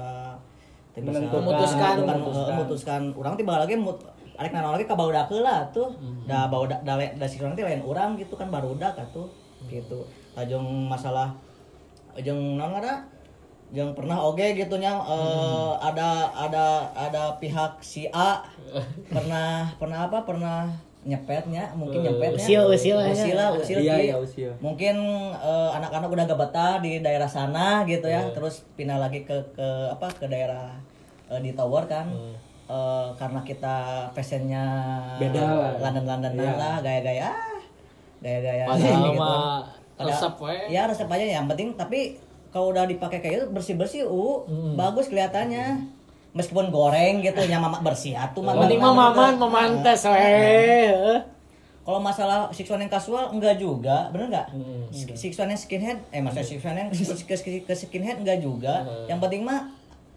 A: teh bisa.
B: Memutuskan.
D: Memutuskan.
A: eh, memutuskan urang tiba lagi mut arek nana lagi ka barudak lah tuh da barudak da, le- da si teh lain urang gitu kan barudak atuh gitu. Tajung masalah jeung naon ngaranna yang pernah oge gitu nya eh, ada ada ada pihak si A. Pernah pernah apa? Pernah nyepetnya mungkin nyepetnya
B: Usil, usil.
A: Usil lah usil
D: Iya, iya, usil.
A: mungkin eh, anak-anak udah gak betah di daerah sana gitu ya terus pindah lagi ke ke apa ke daerah eh, di tower kan Eh, karena kita fashionnya
D: Beda lah.
A: London London
D: Iya.
A: lah gaya-gaya ah, gaya-gaya
C: Padahal
A: gitu.
C: mah
A: Pada-
C: resep we.
A: ya resep aja yang penting tapi kalau udah dipakai kayak gitu bersih bersih uh bagus kelihatannya meskipun goreng gitu yang mama bersih atuh mah
B: Penting mah maman memantes we.
A: kalau masalah sixwan yang kasual enggak juga bener nggak sixwan yang skinhead eh maksudnya sixwan yang ke, ke, ke skinhead enggak juga yang penting mah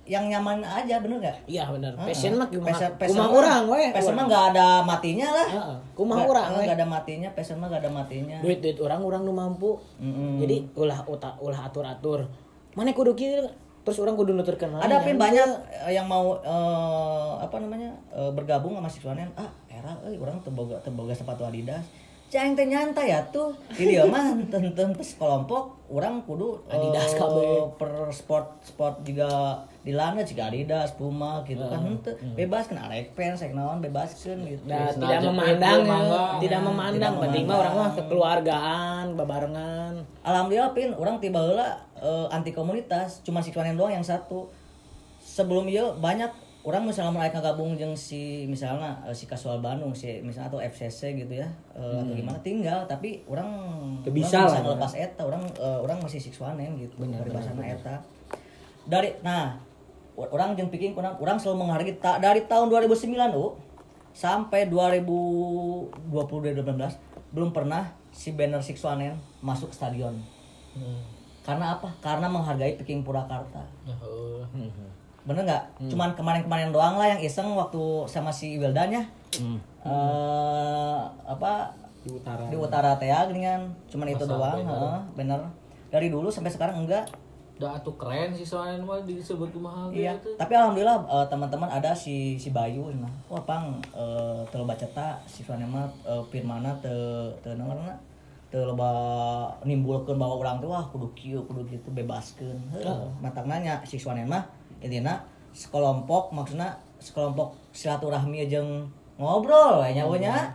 A: yang nyaman aja bener nggak
B: Iya bener. Passion mah kumaha
A: Passion- passion
B: kumaha
A: mah-
B: urang we.
A: passion mah nggak ada matinya lah
B: Heeh. Kumaha
A: Nggak-
B: urang we.
A: nggak ada matinya passion mah nggak ada matinya
B: Duit duit orang orang nu mampu.
A: Mm-mm.
B: Jadi ulah uta, ulah atur atur. Mana kudu kieu terus orang kudu nuturkeun
A: ada pin banyak eh, yang mau eh, apa namanya eh, bergabung sama siswanen ah era eh orang terboga terboga sepatu adidas Cang teh nyantai ya tuh di dia mah tentu kelompok orang kudu
B: Adidas kabeh.
A: per sport sport juga dilana jika Adidas, Puma gitu kan. Henteu bebas kan arek fans rek naon bebaskeun gitu.
B: Nah, tidak memandang,
C: itu,
B: tidak memandang,
A: Tidak
B: penting mah orang mah kekeluargaan, babarengan.
A: Alhamdulillah pin orang tiba heula eh, anti komunitas cuma si Cuanen doang yang satu. Sebelum ieu banyak orang misalnya mau gabung jeung si misalnya eh, si Kasual Bandung si misalnya atau FCC gitu ya eh, atau gimana. Tinggal tapi orang
D: bisa
A: ngelepas eta orang eh, orang masih Sixwanen gitu dari bahasana eta. Dari nah orang jeung piking kurang orang selalu menghargai tak dari tahun 2009 oh sampai 2020 2019 belum pernah si banner Sixwanen masuk stadion. Karena apa? Karena menghargai Peking Purwakarta.
C: Oh.
A: bener nggak? Cuman kemarin-kemarin doang lah yang iseng waktu sama si Wildan ya eh apa?
D: Di utara.
A: Di utara teh dengan cuman itu doang.
C: bener.
A: Dari dulu sampai sekarang enggak
C: Udah atuh keren sih soalnya mah disebut kumaha
A: Iya,
C: gitu.
A: tapi alhamdulillah eh, teman-teman ada si si Bayu nah. Wah, pang eh teu loba cetak si mah eh, firmana teu teu naonna teu loba nimbulkeun bahwa urang teh wah kudu kieu kudu gitu bebaskeun. Heuh, matang nanya si mah intina sekelompok maksudnya sekelompok silaturahmi jeung ngobrol we nya nya.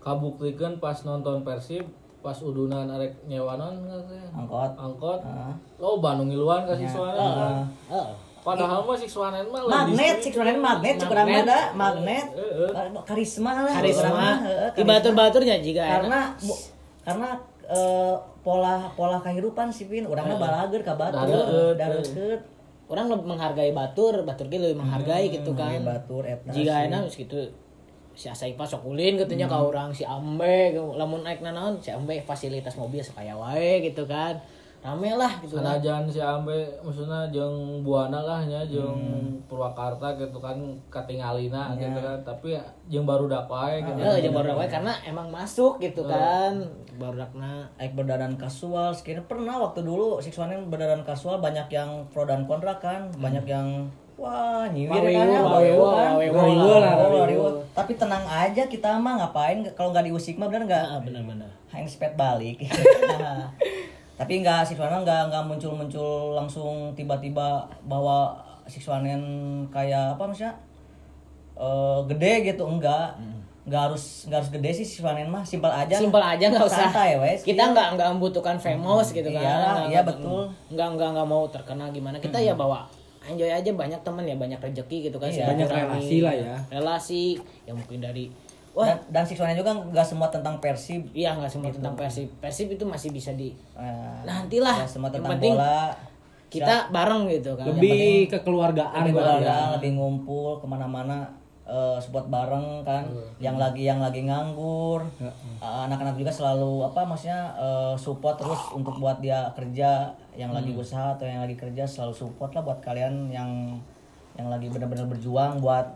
C: Kabuktikeun pas nonton Persib pas udunan arek nyewanon katanya.
A: Angkot.
C: Angkot.
A: Heeh.
C: Lo Bandung ngiluan kasih suara kan.
B: Heeh.
C: Padahal mah Sixwanen mah
A: Magnet, si magnet, cek urang
B: Magnet.
A: ada magnet. Karisma lah.
B: Karisma,
A: mah, heeh,
B: di batur-baturnya juga
A: karena bu- karena eh, pola pola kehidupan sih pin orangnya balager ka batur
C: Dareukeut,
B: orang lebih menghargai batur, batur ge lebih menghargai gitu kan.
A: Batur eta
B: Jika enak geus kitu si Asaipa sok ulin katanya ka orang si Ambe lamun naik naon si Ambe fasilitas mobil supaya wae gitu kan. Rame lah gitu kan.
C: Sanajan si Ambe maksudnya jeung Buana lah nya jeung Purwakarta gitu kan katingalina gitu kan. Tapi ya jeung barudak wae gitu.
B: Heeh, jeung baru wae karena emang masuk gitu kan. Barudakna
A: Aik berdadan kasual. Sekiranya pernah waktu dulu Sixwanen berdadan kasual banyak yang pro dan kontra kan. Banyak yang wah nyiwir kan ya tapi tenang aja kita mah ngapain kalau nggak diusik mah bener nggak?
B: Ah, benar-benar.
A: hang spet balik. Tapi nggak siswana nggak nggak muncul muncul langsung tiba-tiba bahwa siswanen kayak apa maksudnya? Eh, gede gitu enggak. Nggak harus nggak harus gede sih siswanen mah simpel aja.
B: Simpel aja nggak usah.
A: santai wes
B: Kita nggak nggak membutuhkan famous gitu kan.
A: Iya
B: nggak-
A: betul.
B: Nggak nggak nggak mau terkenal gimana. Kita ya bawa enjoy aja banyak temen ya banyak rezeki gitu kan.
A: Iya.
D: Banyak relasi lah ya.
B: Relasi yang mungkin dari
A: Wah. dan, dan siswanen juga nggak semua tentang persib
B: iya nggak semua tentang persib. Persib itu masih bisa di
A: Nah,
B: nantilah.
A: semua
B: Yang
A: tentang
B: penting
A: bola
B: kita bareng gitu kan.
D: lebih kekeluargaan
A: lebih
D: ya.
A: keluarga, lebih ngumpul ke mana-mana eh support bareng kan yang lagi yang lagi nganggur. Eh, anak-anak juga selalu apa maksudnya eh, support terus untuk buat dia kerja yang lagi usaha atau yang lagi kerja selalu support lah buat kalian yang yang lagi benar-benar berjuang buat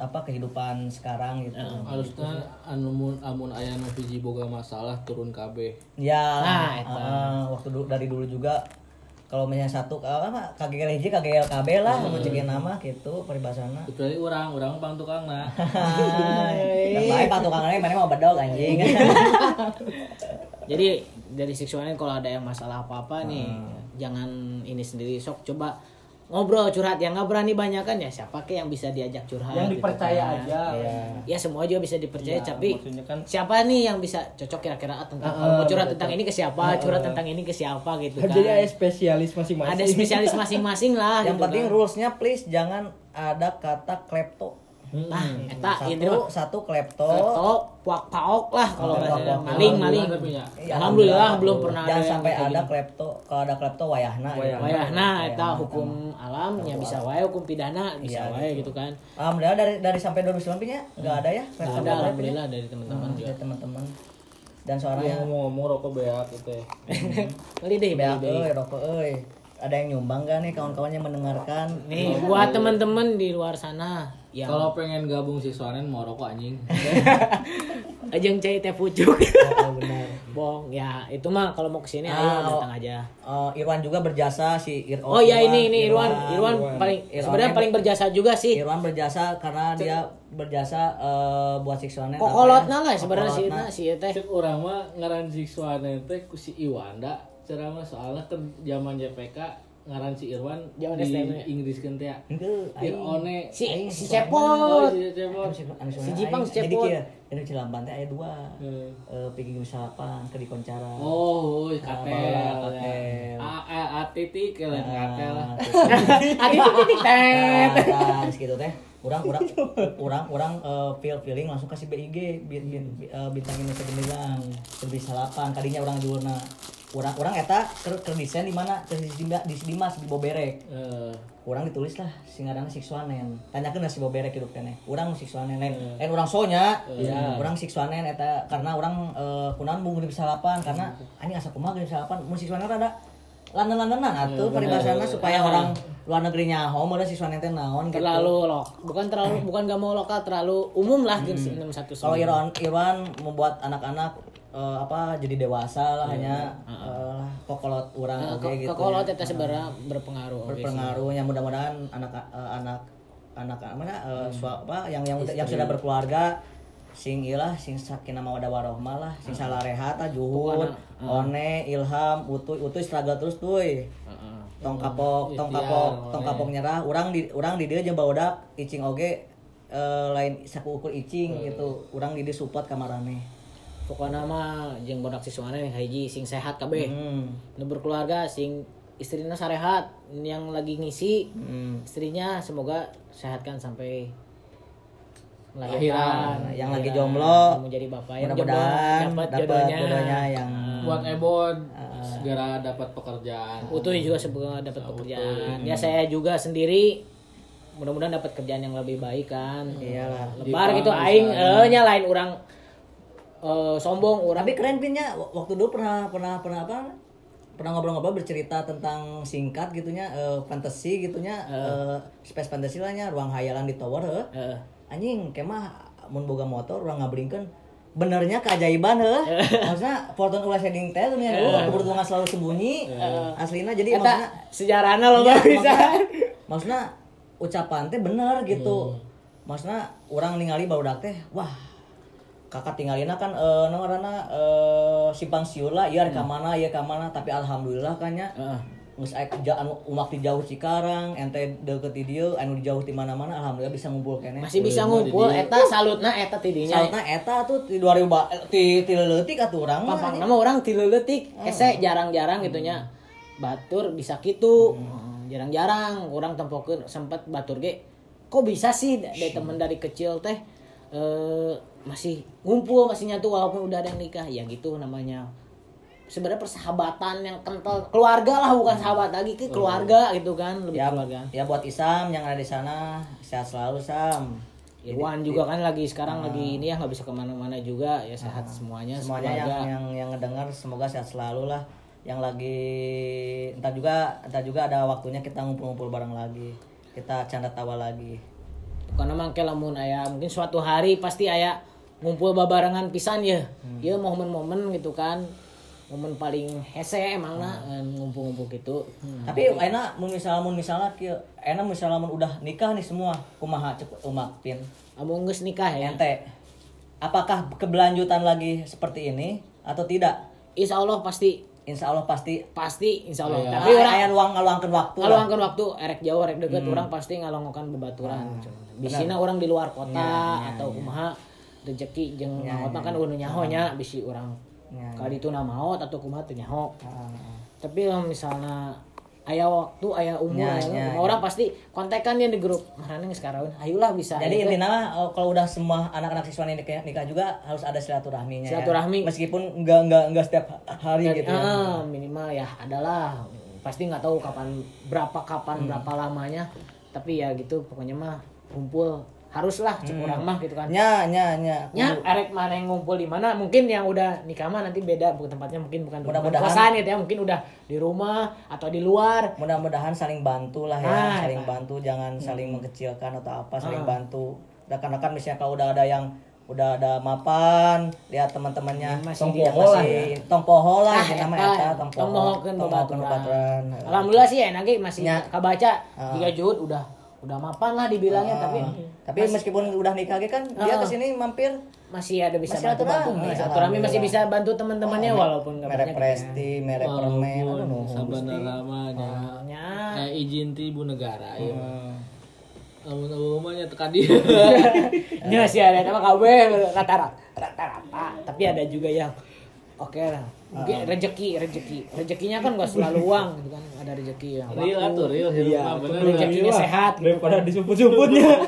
A: apa kehidupan sekarang gitu.
C: Harusnya anu mun amun aya nu hiji boga masalah turun KB
A: ya
B: Nah,
A: eh, waktu dulu dari dulu juga kalau misalnya satu eh, apa KGL KB lah mau cekin nama gitu peribahasana.
C: Kecuali orang orang pang tukangna
A: Yang baik patukangannya mana mau bedog anjing.
B: Jadi dari seksualnya kalau ada yang masalah apa-apa nih, jangan ini sendiri. Sok coba ngobrol curhat yang nggak berani banyak kan ya siapa ke yang bisa diajak curhat
D: yang
B: gitu
D: dipercaya
B: kan.
D: aja
A: Iya.
B: ya semua juga bisa dipercaya
D: Iya,
B: tapi
D: maksudnya kan-
B: siapa nih yang bisa cocok kira-kira ah, tentang kalau mau curhat tentang ini ke siapa curhat tentang ini ke siapa gitu kan
D: jadi ada spesialis masing-masing
B: ada spesialis masing-masing lah
A: Yang
B: gitu
A: penting
B: kan.
A: rulesnya please jangan ada kata klepto.
B: Nah eta
A: Satu satu klepto.
B: Klepto, puak paok lah kalau bahasa maling maling
C: Tapi ya.
A: Iya,
B: alhamdulillah belum pernah
A: Jangan
B: ada yang
A: sampai ada klepto. Kalau ada klepto wayahna. gitu.
B: Wayah nah eta
A: Wayahna.
B: hukum alam ya bisa wae hukum pidana bisa
A: Iya,
B: wae gitu kan.
A: Alhamdulillah dari dari sampai 2019 nya nggak ada ya klepto.
B: Ada
A: klepto ya.
B: alhamdulillah dari teman-teman
A: Hmm,
B: juga.
A: dari teman-teman. Dan
C: Dia
A: suaranya
C: ngomong-ngomong rokok beak itu teh.
B: Beli deh,
A: beak euy, rokok euy. Ada yang nyumbang gak nih kawan-kawannya mendengarkan?
B: Nih buat teman-teman di luar sana yang
C: Kalau pengen gabung si Soanen mau rokok anjing.
B: ajeng cai teh pucuk.
A: Oh, benar.
B: Bong, ya itu mah kalau mau ke sini
A: Ah,
B: ayo
A: oh.
B: datang aja.
A: Eh, Irwan juga berjasa si Ir
B: Oh ya ini ini Irwan, Irwan paling
A: Irwan.
B: sebenarnya paling berjasa juga sih.
A: Irwan berjasa karena dia berjasa eh, buat Sixonen.
B: Kokolotna lah sebenarnya si
A: Kokolotna.
B: si teh.
C: Orang mah ngaran si Soanen teh ku si Iwanda. Cara mah soalnya kan zaman JPK ngaran si Irwan
B: Jangan
C: di
B: STM.
C: Inggris kan teh. Irone
B: si
A: Aing
B: si
A: suka
B: cepot
C: si Cepot.
A: Anu
B: Si Jipang, si
A: Jadi
B: Cepot.
A: jadi Cilamban teh aya dua.
C: Hmm.
A: Eh pigi salapan ke di Koncara.
C: Oh, oh, katel. A a a titik ke lain katel
B: adi titik tet
A: terus gitu teh. Urang urang urang urang eh, feel feeling langsung kasih BIG eh, bintang Indonesia gemilang lebih salapan kadinya orang jurna urang eta keur keur desain di mana? Keur di Dimas di Boberek.
C: Eh,
A: urang ditulis lah singarana Sixwanen tanyakeun si Boberek hidup keneh urang Sixwanen lain lain urang sonya. Urang Sixwanen eta karena urang eh, kunaon bung di salapan karena anjing asa kumaha di salapan? Mun Sixwanen rada landan-landanan atuh paribasana supaya orang luar negeri nyaho meureun Sixwanen teh naon gitu.
B: Terlalu lok bukan terlalu bukan gak mau lokal terlalu umum lah gitu sih enam satu
A: kalau Irwan Irwan membuat anak-anak eh, apa jadi dewasa lah hanya eh, lah kokolot urang oke gitu
B: kekolot eta sebenarnya berpengaruh oke sih.
A: berpengaruhnya mudah-mudahan anak eh, anak anak mana eh, sua- apa yang yang yang sudah berkeluarga sing ilah sing sakinah mawaddah warohmah lah sing salah rehat juhud one ilham utuy utuy struggle terus tuh. Tong kapok tong kapok tong kapok nyerah urang di urang di dia jeung baodak icing oge eh, lain saku ukur icing gitu. Urang di dia support kamarane
B: pokoknya mah jeung bodak siswana nih hiji sing sehat kabeh
A: hmm.
B: nu berkeluarga sing istrinya sarehat yang lagi ngisi
A: Hmm.
B: istrinya semoga sehatkan sampai
C: Lahiran.
B: melahirkan
A: yang lagi
B: Lahiran.
A: jomblo
B: menjadi bapak yang
A: mudah-mudahan
B: jomblo dapat jodohnya,
A: jodohnya yang
C: buat Ebon segera dapat pekerjaan.
B: Utuh juga semoga dapat pekerjaan ya saya juga sendiri mudah-mudahan dapat kerjaan yang lebih baik kan
A: iyalah
B: lebar gitu aing eh nya lain orang eh, sombong. Orang
A: tapi keren pinnya. Waktu dulu pernah pernah pernah apa? Pernah ngobrol-ngobrol bercerita tentang singkat gitunya eh, fantasi gitunya eh, space fantasi lah nya ruang hayalan di tower heuh.
B: Eh,
A: anjing kemah mun boga motor urang ngablingkeun benernya keajaiban heuh maksudnya Fortune ulah shading teh dunia uh, keberuntungan selalu sembunyi. Aslina jadi maksudnya
B: eta sejarahnya lo
A: Iya,
B: bisa.
A: maksudnya, maksudnya ucapan teh bener gitu. Maksudnya orang ningali barudak teh wah kakak tinggalina kan eh nu ngaranna eh simpang siur lah. Ieu ka mana ka mana tapi alhamdulillah kan nya geus aya kerja anu umak di jauh Cikarang ente deket di dieu anu di jauh di mana-mana alhamdulillah bisa ngumpul kene
B: masih bisa ngumpul. eta salutna eta tidinya.
A: Salutna eta tuh di 2000 ba- ti ti leutik atuh urang
B: Pampang nama orang tilu letik, ese jarang-jarang gitunya. Batur bisa gitu, jarang-jarang. Orang tempokeun sempat batur ge. Kok bisa sih dari temen dari kecil teh eh masih ngumpul masih nyatu walaupun udah ada yang nikah. Ya gitu namanya. Sebenarnya persahabatan yang kental. Keluarga lah bukan sahabat lagi ke keluarga gitu kan lebih
A: ya,
B: keluarga.
A: ya buat Isam yang ada di sana sehat selalu Sam.
B: Irwan juga kan lagi sekarang lagi ini ya nggak bisa ke mana-mana juga. Ya sehat semuanya
A: semuanya yang
B: sekeluarga.
A: yang yang ngedengar semoga sehat selalu lah. Yang lagi entar juga entar juga ada waktunya kita ngumpul-ngumpul bareng lagi. Kita canda tawa lagi.
B: Karena mangke lamun aya mungkin suatu hari pasti aya ngumpul babarengan pisan ya. Ya momen-momen gitu kan. Momen paling hese emang nah ngumpul-ngumpul gitu.
A: Tapi enak mun misalnya mun misalnya kieu enak misalnya mun udah nikah nih semua kumaha cek umak pin?
B: Kamu geus nikah ya.
A: Ente apakah keberlanjutan lagi seperti ini atau tidak?
B: Insya Allah pasti.
A: Insya Allah pasti.
B: Pasti insya Allah.
A: Tapi
B: tapi orang
A: aya ruang ngaluangkeun waktu lah.
B: ngaluangkan waktu erek jauh erek deket orang pasti ngalongokan bebaturan bisina orang di luar kota atau kumaha rezeki jeung maot mah kan udah nyaho nya bisi orang
A: Ya,
B: kali itu nama maot atau kumaha teu nyaho
A: Ah,
B: tapi kalau misalnya ayah waktu ayah umur
A: Ya,
B: aya
A: ya,
B: orang pasti kontekan dia di grup marane geus karaweun ayolah bisa
A: Jadi intinya mah, oh, kalau udah semua anak-anak siswa ini nikah, nikah juga harus ada silaturahminya. ya.
B: Silaturahmi.
A: Meskipun enggak enggak enggak setiap hari gitu. ya.
B: ah, minimal ya adalah pasti nggak tahu kapan berapa kapan
A: Hmm.
B: berapa lamanya tapi ya gitu pokoknya mah kumpul haruslah cek
A: Hmm.
B: orang mah gitu kan
A: Nya nya nya.
B: nya erek mana yang ngumpul di mana mungkin yang udah nikah mah nanti beda bukan tempatnya mungkin bukan
A: Mudah-mudahan.
B: kosan gitu ya mungkin udah di rumah atau di luar
A: Mudah-mudahan saling bantu lah ya,
B: Ah,
A: saling
B: eta.
A: bantu, jangan saling mengkecilkan atau apa, saling
B: Ah.
A: bantu. Rekan-rekan misalnya kalau udah ada yang udah ada mapan, lihat teman-temannya
B: Masih
A: lah,
B: ya.
A: tong poho lah,
B: Ah,
A: nama
B: eta.
A: eta tong
B: Tong
A: poho,
B: mohokeun
A: tong
B: babaturan.
A: babaturan.
B: alhamdulillah sih enak ge masih kabaca
A: Ah.
B: jika juhud udah udah mapan lah dibilangnya tapi
A: Tapi meskipun udah nikah ge kan dia
B: Ah.
A: ke sini mampir.
B: Masih ada bisa
E: Masih
B: bantu bantu
E: silaturahmi,
B: silaturahmi masih bisa bantu teman-temannya walaupun nggak
E: merek
B: banyak
E: presti merek permen aduh
C: Walaupun
E: nuhun
C: sabandaramanya
B: ya
C: eh izin ti ibu negara ya. Amun umumnya tekan dia.
B: ya sih ada nama kabeh rata-rata. Rata-rata. Tapi ada juga yang oke lah mungkin rezeki rezeki rezekinya kan gak selalu uang gitu kan ada rezeki yang
C: Real atuh, real hidup mah bener.
B: rezekinya sehat gitu.
D: daripada disebut-sebutnya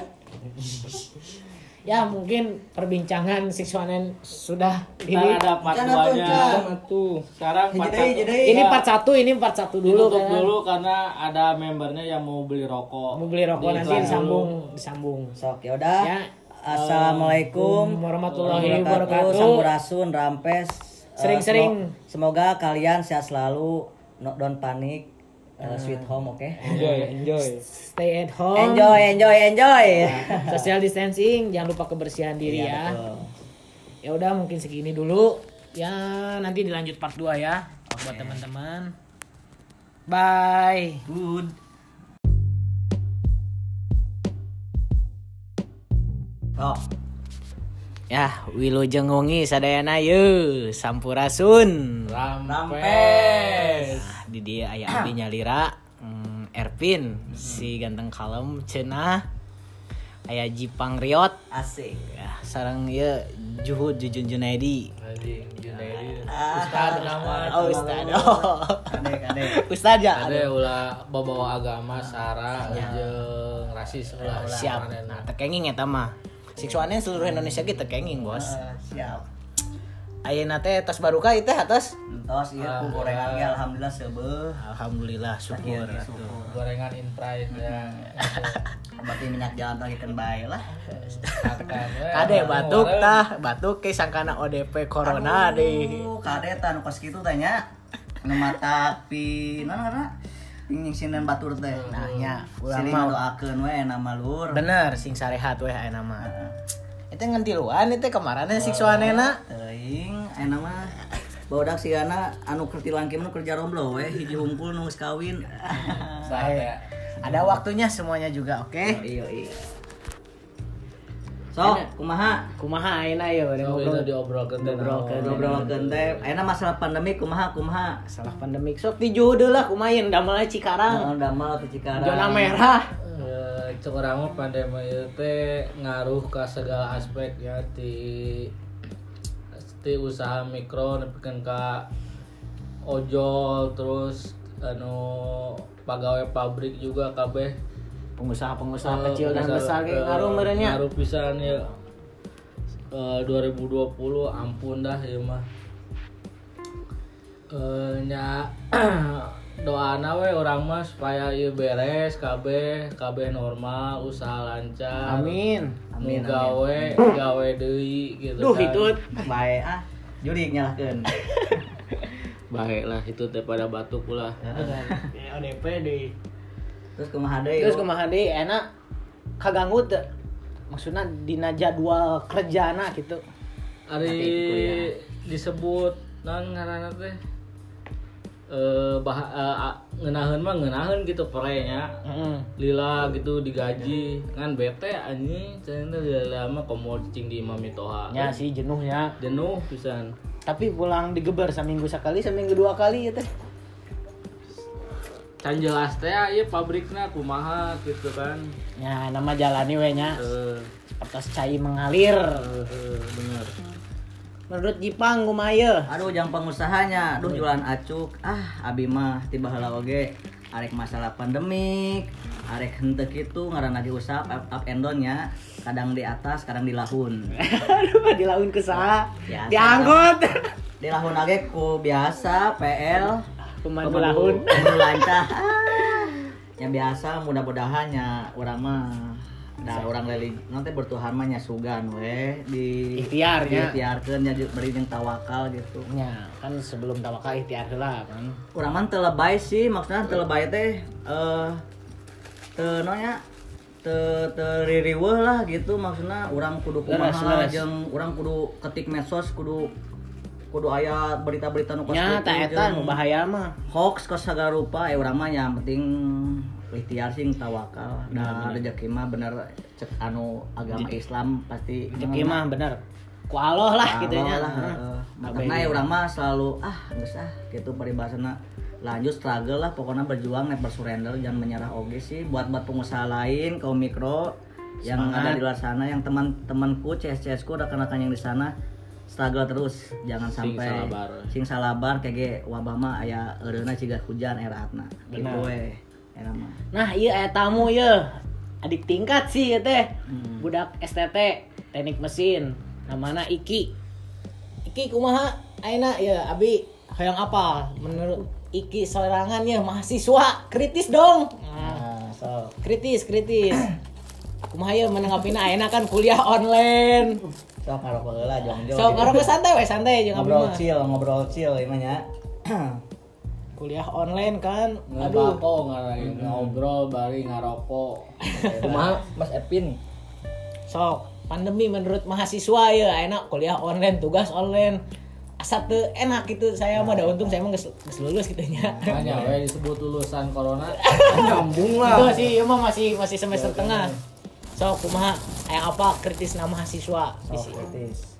B: ya mungkin perbincangan siswanen sudah
C: Kita
B: ini
C: ada part
A: Jangan tuh,
C: 2-nya.
D: sama tuh
C: Sekarang part
A: Jadi,
C: satu.
A: jadi.
B: ini part satu ini part satu dulu
C: Ditutup
B: kan
C: dulu karena ada membernya yang mau beli rokok.
B: mau beli rokok
C: Di
B: nanti disambung disambung
A: Sok ya udah.
B: Ya.
A: Assalamualaikum
B: warahmatullahi wabarakatuh
A: Sampurasun, Rampes. Eh,
B: Sering-sering.
A: semo- Semoga kalian sehat selalu. No, don't panik. Eh, sweet home, oke?
D: enjoy enjoy
B: stay at home
A: Enjoy, enjoy, enjoy.
B: social distancing jangan lupa kebersihan diri ya ya udah mungkin segini dulu ya nanti dilanjut part 2 ya buat teman-teman bye
A: Good. Oh,
B: ya wilujeng wengi sadayana ye sampurasun.
C: Rampes.
B: Nah, di dia aya abdi nyalira hmm, Erpin si ganteng kalem cenah aya Jipang Riot.
A: Asik.
B: ya sarang ya Juhud Jujun Junaidi
C: Junaidi. Ustad nama.
B: oh Ustad. oh.
A: Kadek, kadek.
B: Ustad ya.
C: Ada ulah bawa agama sara jeung rasis ulah
B: siap. nah tekenging eta mah siksuannya seluruh Indonesia gitu tekenging bos
A: Eh, siap.
B: ayeuna teh tos baruka itu atas
A: Entos ieu ku gorengan ge alhamdulillah seubeuh.
B: alhamdulillah syukur
C: gorengan in pride ya.
A: Berarti minyak jalan tagikeun bae lah.
B: Kade batuk tah batuk ke sangkana ODP corona deh
A: Aduh, kadetan kos kitu teh nya. Nu mata pi naon ngaranna? Nyingsinan batur teh.
B: nah
A: Sini
B: mah
A: doakeun we nama lur.
B: bener sing sarehat we aya nama itu ngentiluan itu kemarin siksuanena
A: Teuing aya mah Bodak sigana anu kertilan kieu kerja romblo we hiji hungkul nu kawin.
C: Sah ya.
B: ada waktunya semuanya juga oke
A: Iya iya. Sok, kumaha?
B: kumaha ayeuna ya bari
C: Oh,
B: ngobrol
C: itu diobrolkeun teh.
B: Diobrolkeun.
A: Ngobrolkeun teh. Ayeuna masalah pandemi kumaha kumaha?
B: salah pandemik sok tiju deui lah kumain damel Cikarang
A: Naon damel atau Cikarang?
B: zona merah
C: Eh, cek urang mah pandemi ieu teh ngaruh ka segala aspek ya ti ti usaha mikro nepikeun ka ojol terus anu pegawai pabrik juga kabeh
B: pengusaha-pengusaha
C: Eh,
B: kecil dan
C: pengusaha,
B: besar
C: eh,
B: kayak ngaruh merenya.
C: ngaruh pisan ya. Eh, 2020 ampun dah ya mah. Eh, nya doana we orang mah supaya ieu beres kabeh kabeh normal usaha lancar.
B: Amin.
C: Nu gawe gawe deui gitu
B: duh
C: kan.
B: itu
A: Bae ah. Jurik nyalahkeun.
C: baik lah itu teh pada batuk ulah
B: ODP deh
A: Terus kumaha deui?
B: terus kumaha deui enak. Kaganggu teu maksudnya dina jadwal kerjana gitu.
C: Ari disebut non ngaranna teh eh bah eh, ngeunaheun mah ngeunaheun gitu perenya.
B: Heeh.
C: lila gitu digaji. Kan bete anjing. Cenah lila mah komo cing di imam toha.
B: Ya sih jenuhnya.
C: Jenuh pisan.
B: Tapi pulang digeber seminggu sekali seminggu dua kali ya teh
C: can jelas teh ieu pabrikna kumaha gitu kan.
B: Ya nama jalani we nya.
C: Eh
B: atas cai mengalir.
C: Eh, eh, bener.
B: Menurut Jipang kumaya
A: Aduh, jang pengusahanya. Aduh, jualan acuk. Ah, abi mah tiba heula oge. Arek masalah pandemik, arek henteu kitu ngaranna diusap up, up and down nya. Kadang di atas, kadang di lahun.
B: aduh dilaun ke saha?
A: Biasa.
B: dianggot
A: Di lahun age ku biasa PL
B: pemandu lahun
A: Pemandu lancar. Ah, Ya biasa mudah-mudahan nya urang mah da orang religi nanti bertuhan mah nya sugan we di
B: Ikhtiar, nya.
A: ikhtiarkeun nya beri jeung tawakal gitu.
B: ya kan sebelum tawakal ikhtiar heula kan
A: Urang mah teu lebay sih, maksudnya teu lebay teh eh teu nonya teu lah gitu maksudnya urang kudu kumaha jeung urang kudu ketik medsos kudu kudu aya berita-berita nu kos
B: tak eta nu bahaya mah.
A: Hoax ke segala rupa ya urang mah yang penting ikhtiar sing tawakal. Da rezeki mah bener cek anu agama Islam pasti
B: rezeki mah bener. Ku Allah lah gitu nya.
A: lah heeh. makanya ya urang mah selalu ah geus ah gitu paribasana lanjut struggle lah pokoknya berjuang never surrender jangan menyerah. Oge sih buat buat pengusaha lain kaum mikro yang ada di luar sana yang teman-temanku CS-CS ku rekan-rekan yang di sana struggle terus jangan sampai
C: salabar.
A: sing salabar kayak wabah mah aya eureuna ciga hujan eratna gitu we eta mah
B: Nah, iya aya tamu ya. Adik tingkat sih ya teh.
A: Hmm.
B: Budak STT, teknik mesin. Namanya Iki. Iki kumaha? Aina ya Abi hayang apa? Menurut Iki sorangan ya mahasiswa kritis dong. Nah, so kritis kritis. Kumaha ya menanggapina aina kan kuliah online.
A: Sok ngarokok heula jong-jong
B: So karo santai we santai jeung
A: ngobrol chill ngobrol chill ieu mah nya
B: Kuliah online kan.
C: Aduh,
B: Aduh.
C: ngarain ngobrol bari ngarokok.
D: Kumaha Mas Epin?
B: Sok, pandemi menurut mahasiswa ya enak kuliah online, tugas online. Asa teu enak gitu saya mah da untung saya mah geus lulus gitu nya.
C: Hanya we disebut lulusan corona.
D: Nyambung
B: Itu
D: lah.
B: sih ieu mah masih masih semester tengah. Sok kumaha aya apa kritis nama mahasiswa
A: sok kritis.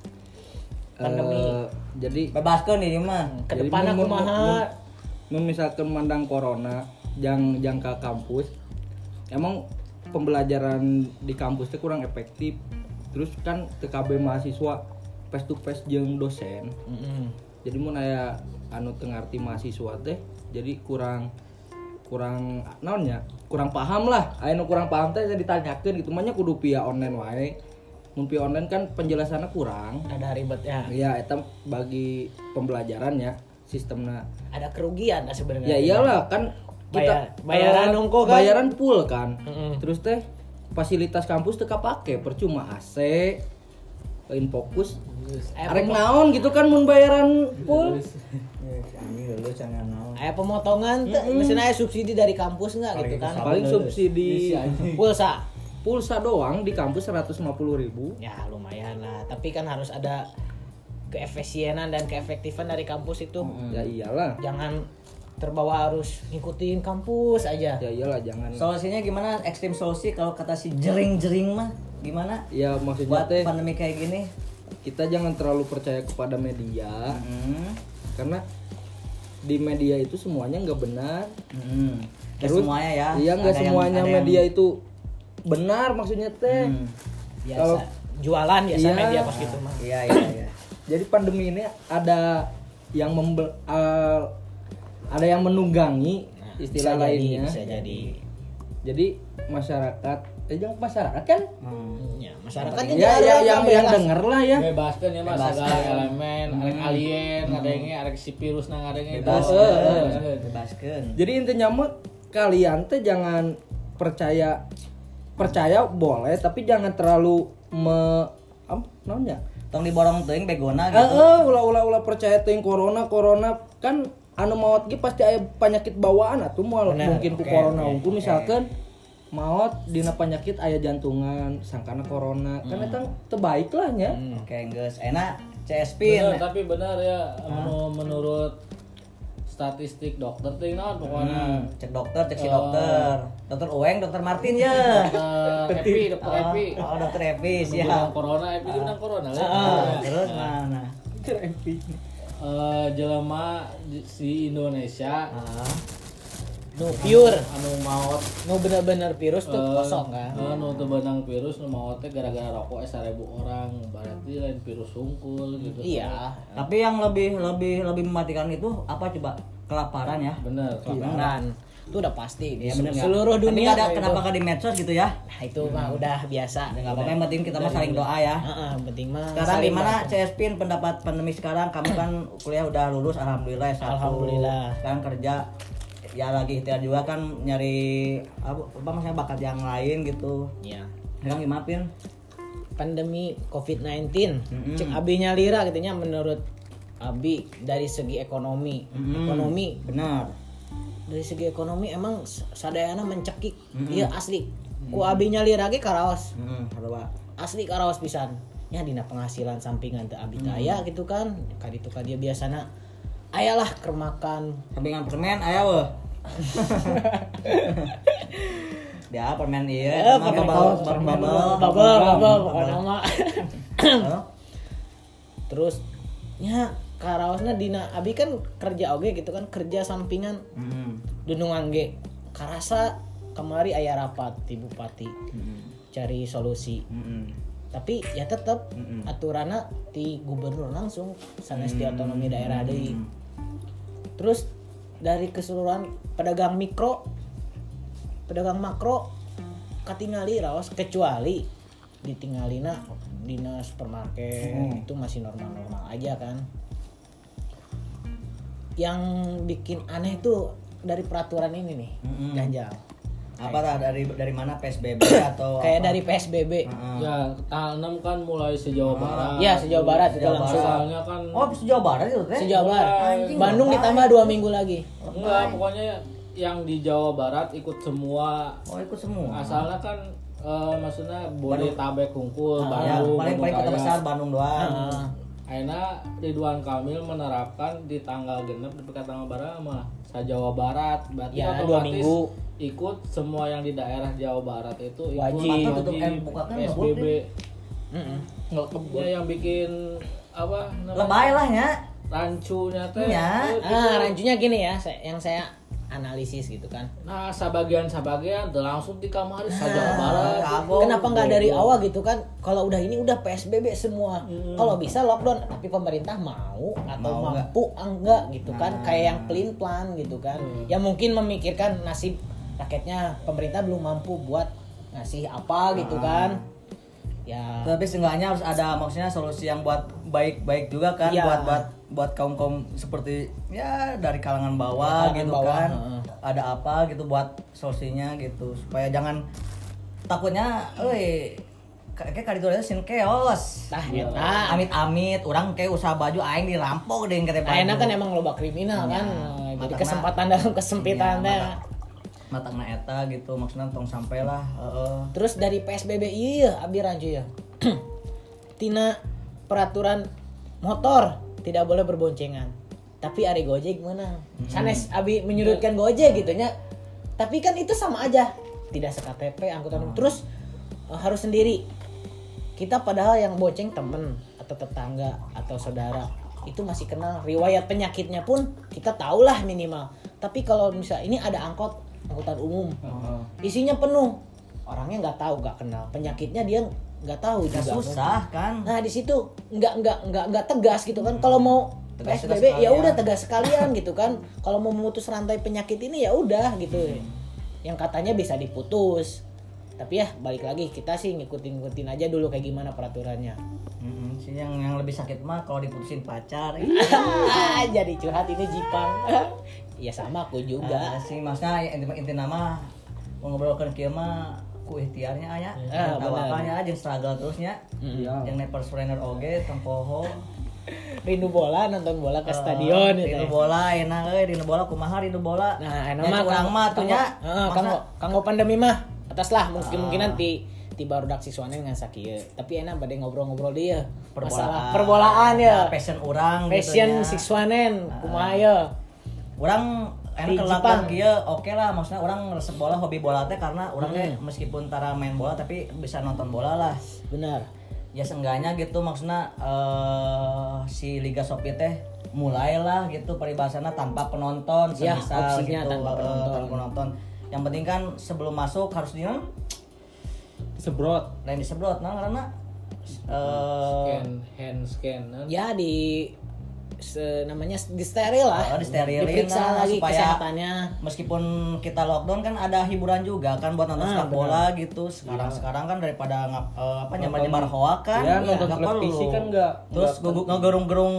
B: Pandemi.
D: Eh, jadi
A: bebaskeun ini mah
B: Ke depan
D: mun- mun misalkan mandang corona jang jangka kampus. Emang pembelajaran di kampus teh kurang efektif. Terus kan TKB mahasiswa face to face jeung dosen.
B: Mm-mm.
D: jadi mun aya anu teu ngarti mahasiswa teh jadi kurang kurang naonnya kurang paham lah. Nu kurang paham teh saya ditanyakeun gitu. Mah nya kudu via online wae. Mun via online kan penjelasannya kurang.
B: Ada ribet ya.
D: ya eta bagi pembelajaran ya sistemnya.
B: Ada kerugian lah sebenarnya.
D: ya iyalah kan
B: Bayar-
D: kita
B: bayaran
D: eh,
B: unggul kan?
D: bayaran full kan.
B: Mm-mm.
D: terus teh fasilitas kampus teu kapake percuma AC infokus
B: Aya
D: arek
B: pemo-
D: naon gitu kan mun bayaran full
A: anjing lu jangan naon
B: aya pemotongan teh. Misalnya aya subsidi dari kampus enggak gitu kan.
D: paling subsidi.
B: Pulsa.
D: pulsa doang di kampus 150.000 ribu.
B: Ya lumayan lah, tapi kan harus ada keefisienan dan keefektifan dari kampus itu.
D: ya iyalah.
B: Jangan terbawa harus ngikutin kampus aja.
D: ya iyalah jangan.
A: Solusinya gimana? Ekstrim solusi kalau kata si jering-jering mah gimana?
D: Ya maksudnya
A: buat
D: teh
A: pandemi kayak gini.
D: kita jangan terlalu percaya kepada media.
A: Hmm.
D: Karena di media itu semuanya nggak benar
A: Hmm. Ya,
D: Terus,
A: semuanya ya
D: iya nggak
A: yang-
D: semuanya
A: yang-
D: media itu benar maksudnya teh
A: Hmm.
B: Biasa.
D: Kalau-
B: Jualan biasa
D: Iya.
B: media pas gitu mah.
A: iya iya iya
D: jadi pandemi ini ada yang membe- eh, ada yang menunggangi istilah
B: Bisa jadi,
D: lainnya
B: bisa jadi.
D: jadi masyarakat eh jangan masyarakat kan?
A: Hmm.
B: Ya, masyarakat
D: ya, ya yang yang denger lah ya.
C: Bebaskan ya mas segala elemen, arek alien, ngadenge arek si virus nang ngadenge
A: bebas
D: Eh, eh, eh.
A: bebaskeun
D: jadi intinya mah kalian teh jangan percaya percaya boleh tapi jangan terlalu me apa namanya?
A: Tong diborong teuing begona
D: Eh,
A: gitu.
D: eh, ulah ulah ulah percaya ting corona corona. Kan anu maut ge pasti aya penyakit bawaan atuh moal mungkin ku corona unggul misalkan maut dina penyakit aya jantungan sangkana corona. Kan eta terbaik lah nya.
A: Oke geus. Enak CS pin
C: Bener, tapi benar ya menu- menurut statistik dokter teh naon pokoknya.
A: Hmm, cek dokter cek si dokter. Dokter Ueng dokter Martin ya.
C: Dokter Epi, dokter Epi.
A: oh dokter Epi
C: Bilang
A: siap.
C: corona, Epi itu bilang corona kan?
A: Ah, terus mana?
C: Eh, jelema di- si Indonesia
A: Ah,
B: Nu pure,
C: anu maot.
B: Nu bener-bener virus tuh
C: eh,
B: kosong kan.
C: eh, nu teu beunang virus nu maot teh gara-gara rokok eh, 1000 orang. Berarti lain virus sungkul gitu.
B: Iya.
A: tapi yang lebih lebih lebih mematikan itu apa coba? Kelaparan ya?
C: Bener
B: Kelaparan. Itu udah pasti
A: Iya, bener
B: seluruh
A: Tapi
B: dunia.
A: ada kenapa nggak di medsos gitu ya?
B: Nah, itu mah udah biasa.
A: Ya, nggak apa-apa yang penting kita mah saling doa ya.
B: Heeh, yang penting mah
A: sekarang gimana
B: bantu.
A: CS Pin pendapat pandemi sekarang? Kamu kan kuliah udah lulus alhamdulillah S1
B: Alhamdulillah.
A: sekarang kerja ya lagi ikhtiar juga kan nyari apa, apa maksudnya bakat yang lain gitu
B: Iya.
A: sekarang gimana Pin
B: Pandemi COVID-19.
A: Mm-mm.
B: Cek Abinya Lira gitu nya menurut Abi dari segi ekonomi.
A: Mm-mm.
B: Ekonomi
A: benar
B: dari segi ekonomi emang sadayana mencekik. Iya asli. Ku Abinya Lira ge karaos.
A: hmm, apa
B: asli karaos pisan ya dina penghasilan sampingan teu abi aya gitu kan kaditu ka dia biasana ayalah kermakan
A: sampingan permen aya weh ya permen iya
B: Eh,
A: permen bubble permen bubble.
B: pokoknya mah
A: Hah?
B: terus nya karaosna dina abi kan kerja oge gitu kan kerja sampingan.
A: Hmm.
B: dunungan ge karasa kemari aya rapat di bupati cari solusi.
A: Hmm.
B: tapi ya tetap aturannya di gubernur langsung sanes di otonomi daerah deui. Terus dari keseluruhan pedagang mikro pedagang makro katingali raos kecuali ditinggalina dina supermarket itu masih normal-normal aja kan. Yang bikin aneh tuh dari peraturan ini nih
A: Mm-mm.
B: ganjal
A: Apa tah dari dari mana PSBB atau
B: kayak
A: apa?
B: dari PSBB
A: Heeh.
C: Ya, tanggal 6 kan mulai sejauh barat.
B: ya sejauh barat itu
A: Sejauh
B: langsung
C: Soalnya kan
A: Oh, Jawa Barat itu teh.
B: sejauh barat
A: Anjing,
B: Bandung
A: lebay.
B: ditambah dua minggu lagi
C: enggak pokoknya yang di Jawa Barat ikut semua.
A: Oh, ikut semua.
C: Asalnya kan eh, maksudnya Bodetabek Hungkul,
A: Ya,
C: Bandung,
A: paling paling kota
C: Bandung
A: besar. Bandung doang.
B: Heeh.
C: Akhirnya Ridwan Kamil menerapkan di tanggal genep di tanggal barat mah Jawa Barat berarti
B: Ya,
C: otomatis
B: dua minggu.
C: Ikut semua yang di daerah Jawa Barat itu ikut
B: Wajib.
A: Mata tutup kan, buka kan, nggak
C: PSBB
B: Mm-mm.
C: ya yang bikin apa namanya?
A: Lebay lah ya.
C: rancunya teh.
A: Iya.
C: itu-
B: ah rancunya gini ya yang saya analisis gitu kan.
C: Nah sabagian teu langsung di kamar sa
A: Ah,
C: Jawa Barat.
A: Kabung.
B: kenapa nggak dari awal gitu kan? Kalau udah ini udah PSBB semua. Kalau bisa lockdown tapi pemerintah mau atau
A: Mau
B: mampu enggak gitu kan?
A: Nah.
B: kayak yang pelin plan gitu kan. Ya mungkin memikirkan nasib rakyatnya pemerintah belum mampu buat ngasih apa gitu kan ya
A: Tapi seenggaknya harus ada maksudnya solusi yang buat baik-baik juga kan
B: Iya.
A: buat buat buat kaum kaum seperti ya dari kalangan bawah
B: Kalangan
A: gitu
B: bawah,
A: kan.
B: heeh.
A: Ada apa gitu buat solusinya gitu supaya jangan takutnya euy kayak kali itu sin keos.
B: tah
A: Gitu.
B: eta
A: Amit-amit orang kayak usaha baju aing dirampok deh kata
B: Nah, enak kan emang loba kriminal kan jadi
A: matangna-
B: kesempatan dalam kesempitan teh.
A: Matangna eta gitu maksudnya tong sampailah heeh.
B: Terus dari PSBB iya abi rancu ya. Tina peraturan motor tidak boleh berboncengan. Tapi ada Gojek menang. Sanes abi menyudutkan Gojek gitu nya. Tapi kan itu sama aja. Tidak se-KTP angkutan umum. Terus eh, harus sendiri. Kita padahal yang bonceng temen atau tetangga atau saudara itu masih kenal riwayat penyakitnya pun kita tahulah minimal. Tapi kalau misalnya ini ada angkot angkutan umum. Isinya penuh. Orangnya nggak tahu nggak kenal. Penyakitnya dia nggak tahu
A: Ya
B: juga
A: susah kan.
B: nah di situ nggak nggak nggak nggak tegas gitu kan. Kalau mau
A: Tegas-
B: PSBB
A: tegas
B: ya udah tegas sekalian gitu kan. Kalau mau memutus rantai penyakit ini ya udah gitu. Yang katanya bisa diputus. Tapi ya balik lagi kita sih ngikutin ngikutin aja dulu kayak gimana peraturannya.
A: Sih yang yang lebih sakit mah kalau diputusin pacar.
B: ah jadi curhat ini Jipang ya sama aku juga
A: Ah, sih maksudnya inti, inti nama mau ngobrolkan kieu mah ku ikhtiarnya aya.
B: Ah, benar.
A: apanya jeung struggle terusnya.
D: Iya.
A: Yang never surrender oge tempoho.
B: rindu bola nonton bola ke stadion ya, teh.
A: bola enak euy, dinu bola kumaha dinu bola.
B: Nah, enak mah
A: curang mah tuh nya.
B: Heeh,
A: Masa-
B: kanggo kanggo pandemi mah atas lah mungkin mungkinan ti ti baru dak siswane dengan sakieu. Tapi enak bade ngobrol-ngobrol dia. Masalah perbolaan ya.
A: passion orang
B: Passion
A: gitu
B: siswanen kumaha ya.
A: Orang enak kelakon kieu oke lah maksudnya orang resep bola hobi bola teh karena orangnya
B: Hmm.
A: meskipun tara main bola tapi bisa nonton bola lah.
B: Benar.
A: ya seenggaknya gitu maksudnya eh si Liga Shopee teh mulailah gitu peribahasana tanpa penonton
B: Ya,
A: semisal gitu
B: tanpa
A: eh,
B: penonton.
A: tanpa penonton. yang penting kan sebelum masuk harus di
D: Sebrot.
A: lain disebrot nah karena eh
C: scan hand scan kan.
B: Ya di se, namanya di steril lah.
A: Oh, disterilin
B: Diperiksa
A: lah,
B: lagi
A: supaya-
B: kesehatannya.
A: meskipun kita lockdown kan ada hiburan juga kan buat nonton
B: Ah,
A: sepak
B: benar.
A: bola gitu sekarang sekarang kan daripada ngap, eh, apa nyebar nyebar hoak kan
D: Iya, nonton
A: nggak
D: televisi
A: perlu.
D: kan nggak
A: terus ngegerung-gerung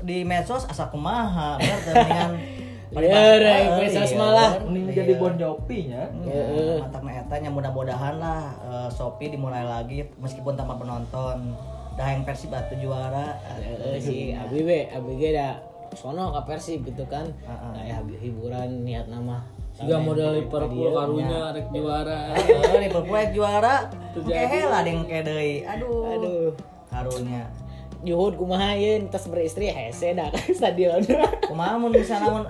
A: di medsos asa kumaha mendingan
B: Liar, eh,
A: Ah,
B: medsos
A: iya.
B: malah.
D: mending jadi Bon Jovi nya.
A: Ya, mantap eta nya mudah-mudahan lah eh, Shopee dimulai lagi meskipun tanpa penonton. Dah yang Persib batu juara.
B: Eh, si Abi we, Abi ge da sono ka Persib gitu kan. Kayak hiburan niat nama.
C: Juga model
B: Iya.
C: Liverpool karunya rek juara.
A: Eh, Liverpool rek juara. Kehe lah ding ke deui. Aduh.
B: Aduh.
A: Karunya.
B: Juhud kumaha ye tas beristri hese dah ke stadion.
A: Kumaha mun misalnya mun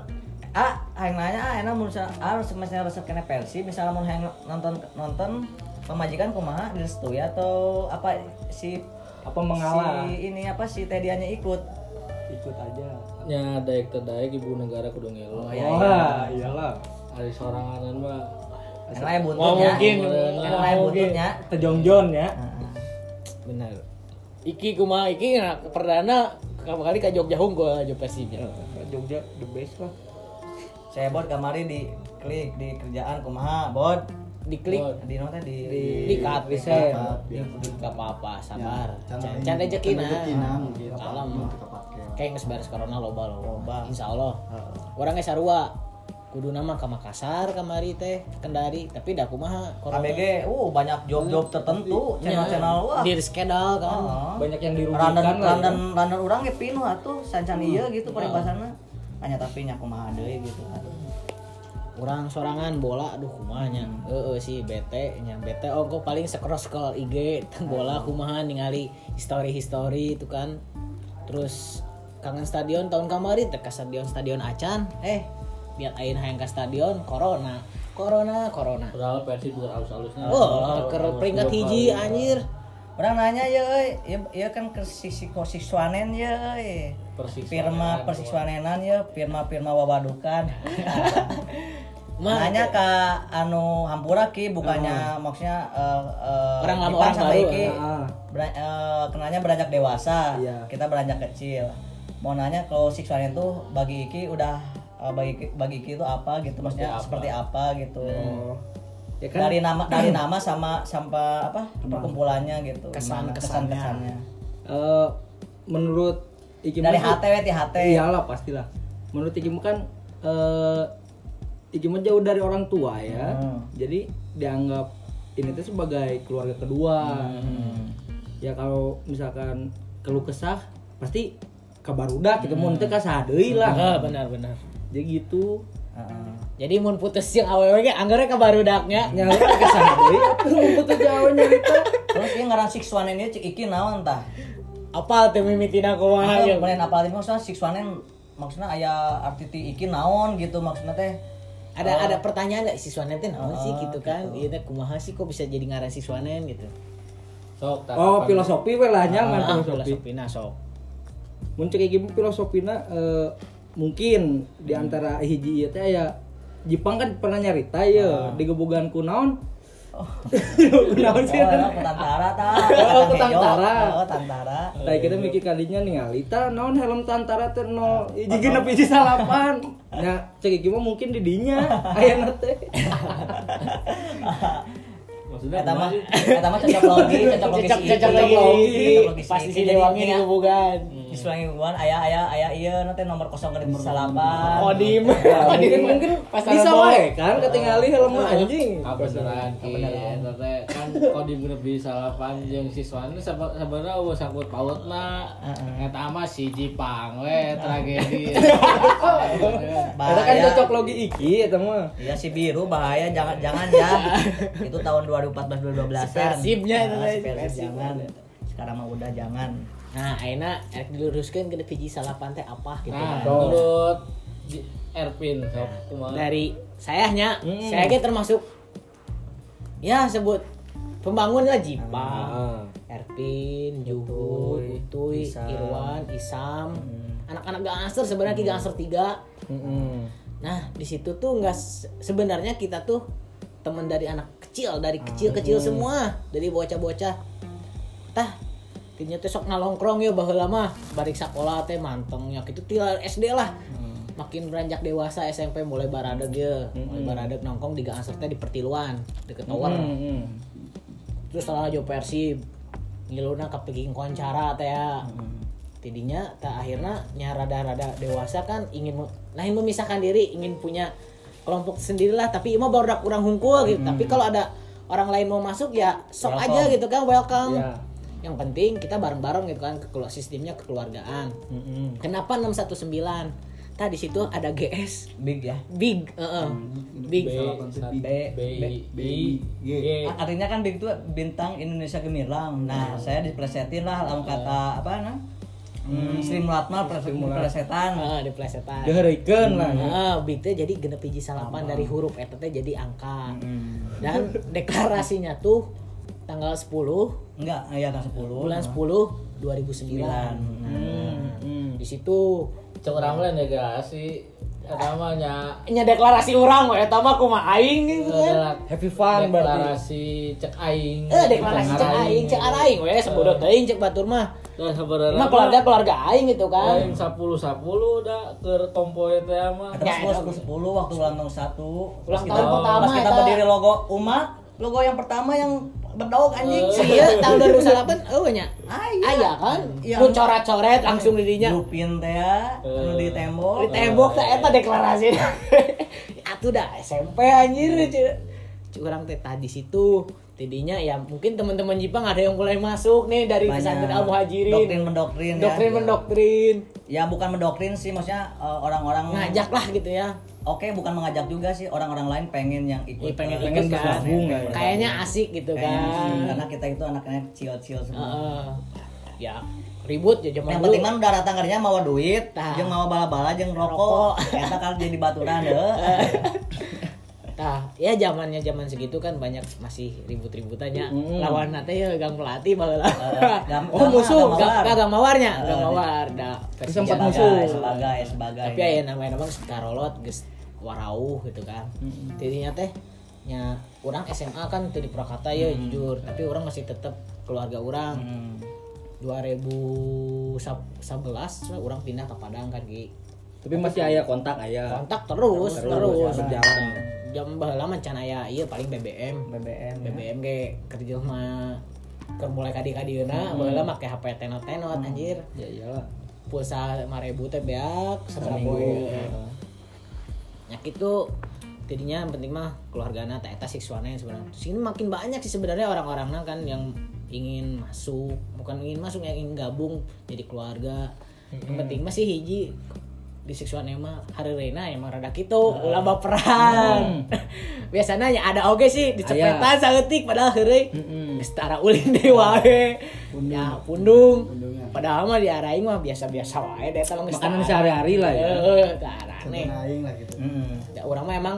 A: ah hayang nanya ah enak mun misalnya ah semestinya resep kena Persib misalnya mun hayang nonton nonton pemajikan kumaha direstui atau apa si
D: apa mengalah?
A: Si ini apa si Tedianya ikut?
D: Ikut aja.
C: Nya daek terdaek ibu negara kudu ngelo
A: Oh, iya.
D: wah iyalah.
C: Hari sorangan mah.
A: Yang lain
B: Oh,
A: buntutnya
B: mungkin.
A: yang lain buntutnya
D: tejongjon ya.
B: Benar Iki kumaha? Iki nah, perdana kamu kali ke Jogja Unggul aja Persibnya
D: Jogja the best lah.
A: Saya bot kamari di klik di kerjaan kumaha bot
B: diklik.
A: Di nota di
B: di
A: di
B: cut
A: di
B: bisa
A: cut.
B: gak apa-apa sabar.
F: can-
B: rezeki nah
F: Kepake.
B: kayak nggak sebaris corona loba loba. Insya Allah. Orangnya sarua kudu nama ke Makassar kamari teh Kendari. Tapi dah kumaha corona.
A: KBG uh banyak job-job tertentu channel-channel wah.
B: Di reschedule kan.
A: Oh.
D: banyak yang dirugikan
A: randan
D: ya.
A: randan randan orang ge pinuh atuh sancan ieu gitu paribasana hanya tapi nya kumaha deui gitu kan
B: orang sorangan bola aduh kumahanya eh sih bete nya bete oh kok paling scroll scroll IG tentang bola kumaha ningali history history itu kan. Terus kangen stadion tahun kemarin teh ke stadion stadion acan. Eh lihat ain hayang ke stadion corona. Corona corona.
C: Padahal Persib juga halus-halusnya
B: oh ke peringkat hiji anjir.
A: Orang nanya ya, euy, ya, ya kan ke sisi siswanen ya, euy.
C: Persiksanenan.
A: firma persiswanenan ya, firma-firma wawadukan.
B: Mah,
A: Nanya ke anu Hampura ki bukannya maksudnya eh, eh,
B: Orang lama, orang baru.
A: Iki
D: Ah.
A: bera- eh, kenanya beranjak dewasa,
D: Iya.
A: kita beranjak kecil. Mau nanya kalau siswanen tuh bagi Iki udah eh, bagi bagi Iki itu apa gitu, maksudnya seperti apa gitu.
D: ya kan
A: Dari nama dari nama sama sampai apa perkumpulannya gitu.
B: Kesan-
A: Gimana
B: kesannya.
D: eh, menurut Iki
A: Dari
D: mah-
A: HT we ti HT.
D: iyalah pastilah menurut Iki kan eh Iki mah jauh dari orang tua ya
A: Hmm.
D: jadi dianggap ini tuh sebagai keluarga kedua
A: Hmm.
D: ya kalau misalkan keluh kesah pasti kabar udah kita mau nanti kasah deui lah
B: Ah, benar benar
D: jadi gitu
A: Heeh.
B: jadi mun putus yang awewe ge anggarnya ke barudaknya
D: nyala kasah deui atuh ngumpul tuh jauh nyarita
A: Terus ini ngaran siswanen ini cek iki naon tah?
B: apa teh mimitina kumaha ya
A: Kemudian apa lagi maksudnya siswanen maksudnya aya arti ti iki naon gitu maksudnya teh.
B: Ada
A: Oh.
B: ada pertanyaan nggak? Siswanen teh naon sih?
A: Oh,
B: gitu kan? iya teh kumaha sih kok bisa jadi ngaran siswanen gitu.
C: Sok
D: oh filosofi we lah nyaman
B: ah
D: filosofi.
B: filosofina sok.
D: Muncul kayak gitu filosofina eh, mungkin di antara hiji ieu teh aya Jepang kan pernah nyarita ya di gebugan kunaon kunaon sih
A: Oh,
D: eta?
A: ya, tantara tah.
D: Oh, tantara.
A: Oh, tantara.
D: Tadi kita mikir kalinya ningali ta naon helm tantara teh no jigina biji salapan. Nah, cek iki mah mungkin di dinya aya teh.
C: maksudnya
A: Eta mah
C: sih?
A: eta mah cocok logi, cocok logi
B: cocok
A: logi
B: pasti si dewangi di
A: nya,
B: hubungan
A: Di Sulangi Hubungan aya aya aya ieu nanti nomor kosong ke salapan.
B: kodim
D: Ya, mungkin mungkin
B: Pasar
D: bisa wae kan ketinggali helm mah anjing.
C: Ki eta teh kan kodim lebih salah panjang siswanya sebe- sebenarnya eueuh sangkut pautna eta mah si Jepang we tragedi
D: Eta kan
A: Bahaya.
D: cocok logi iki eta mah.
A: Iya si biru bahaya jangan jangan ya. Itu tahun 2014 2012-an.
B: Si Persibnya
A: jangan. Sekarang mah udah jangan.
B: Nah aina erek diluruskan ke biji salapan teh apa gitu
C: nah
B: kan
C: menurut Erpin kumaha
B: dari sayanya saya ge termasuk ya sebut pembangun lah Jipang
D: Ah.
B: Erpin, Juhud, Utuy,
A: Isam.
B: Irwan, Isam, anak-anak gangster sebenarnya ki gangster tiga.
D: Heeh.
B: Nah di situ tuh nggak se- sebenarnya kita tuh teman dari anak kecil dari kecil-kecil semua dari bocah-bocah. Tah tinya teh sok ngalongkrong ya baheula mah. Balik sekolah teh mantengnya gitu tilar SD lah. Makin beranjak dewasa SMP mulai baradeg ya, mulai baradeg nongkrong di gangster teh di pertiluan deket tower.
D: Heeh.
B: terus setelah jo Persib ngiluna kepeging koncara teh ya. Tidinya tak akhirnya nya rada-rada dewasa kan ingin lain memisahkan diri ingin punya kelompok sendirilah tapi emang baru kurang hungkul gitu. Tapi kalau ada orang lain mau masuk ya sok
A: Welcome.
B: aja gitu kan welcome.
D: Iya.
B: Yang penting kita bareng-bareng gitu kan ke sistemnya kekeluargaan
D: Heeh.
B: kenapa 619 tadi situ ada GS
A: Big ya.
B: big heeh. big
C: B
A: B,
C: B
A: B, A- Artinya kan Big itu bintang Indonesia Gemilang. Nah, saya diplesetin lah lawan kata apa nah? Hmm, Sri Mulatma plesetan.
B: Heeh, di plesetan
D: Diheureukeun lah.
B: big teh jadi genep hiji salapan dari huruf eta teh jadi angka. Dan deklarasinya tuh tanggal 10
A: Enggak, iya kan 10.
B: bulan 10 2009.
D: Hmm.
B: Di situ
C: cek orang lain ya gak sih namanya
B: nya deklarasi orang we eta mah kumaha aing gitu kan.
D: Happy fun berarti.
C: deklarasi cek aing
B: Eh deklarasi cek aing, cek aing we sebodot teuing cek batur mah.
C: dan sebenarnya
B: Mah keluarga keluarga aing gitu kan.
C: aing sepuluh sepuluh dah ke tompo itu ya mah
A: Kita 10 10 waktu ulang tahun 1.
B: Ulang tahun pertama
A: Pas kita
B: eta.
A: berdiri logo umat, logo yang pertama yang bedog anjing.
B: Iya, tahun 2008 eueuh nya. Aya kan?
A: Iya.
B: Nu coret-coret langsung di dinya.
A: Lupin teh ya, anu di tembok.
B: Di tembok teh eta deklarasi. Atuh dah SMP anjir. Cuk urang teh tadi situ. Tidinya ya mungkin teman-teman Jepang ada yang mulai masuk nih dari pesantren Al Muhajirin.
A: Doktrin mendoktrin ya.
B: Doktrin mendoktrin.
A: Ya bukan mendoktrin sih, maksudnya eh, orang-orang
B: Ngajak lah gitu ya.
A: Oke, bukan mengajak juga sih orang-orang lain pengen yang ikut.
B: Iya, pengen
A: eh,
B: ikut kan.
D: ya.
B: Kayaknya asik gitu
A: Kayaknya
B: kan.
A: karena kita itu anaknya chill-chill semua.
B: Heeh. ya ribut ya zaman
A: yang penting kan udah datang kerja mau duit,
B: Tah.
A: jeung mau bala-bala jeung rokok. Eta kan jadi baturan deh.
B: Nah, ya zamannya zaman segitu kan banyak masih ribut-ributannya. Lawan nate ya gang pelatih baheula.
A: gam-
B: oh musuh, gak gak mawarnya, gak mawar. Da, versi
D: sempat musuh.
A: sebagai sebagai.
B: Tapi aya namanya namanya Karolot geus warauh gitu kan. Tidinya teh nya orang SMA kan teu di Purwakarta ya jujur, tapi orang masih tetap keluarga orang.
A: Hmm.
B: 2011 lah orang pindah ke Padang kan Ki.
D: Tapi masih aya kontak aya.
B: Kontak terus, terus,
D: Terus, berjalan.
B: Jam baheula mah can aya ieu paling BBM.
A: BBM.
B: BBM ge kerja mah keur mulai kadi-kadieuna baheula make HP tenot-tenot anjir.
D: Ya iyalah.
B: Pulsa 5000 teh beak
A: Seminggu.
B: Sapoe. Nya kitu jadinya yang penting mah keluargana teh eta siswana sebenarnya. Sini makin banyak sih sebenarnya orang-orangnya kan yang ingin masuk, bukan ingin masuk yang ingin gabung jadi keluarga. Yang penting mah sih hiji di seksualnya mah hari Rena emang rada gitu ulah baperan. Biasanya ya ada oke sih dicepetan saeutik padahal heureuy geus tara ulin deui wae. Ya pundung. padahal mah diarahin mah biasa-biasa wae deh tolong
D: Makanan sehari-hari lah ya.
B: heeh tara aneh
F: aing lah gitu.
A: Hmm.
B: ya orang mah emang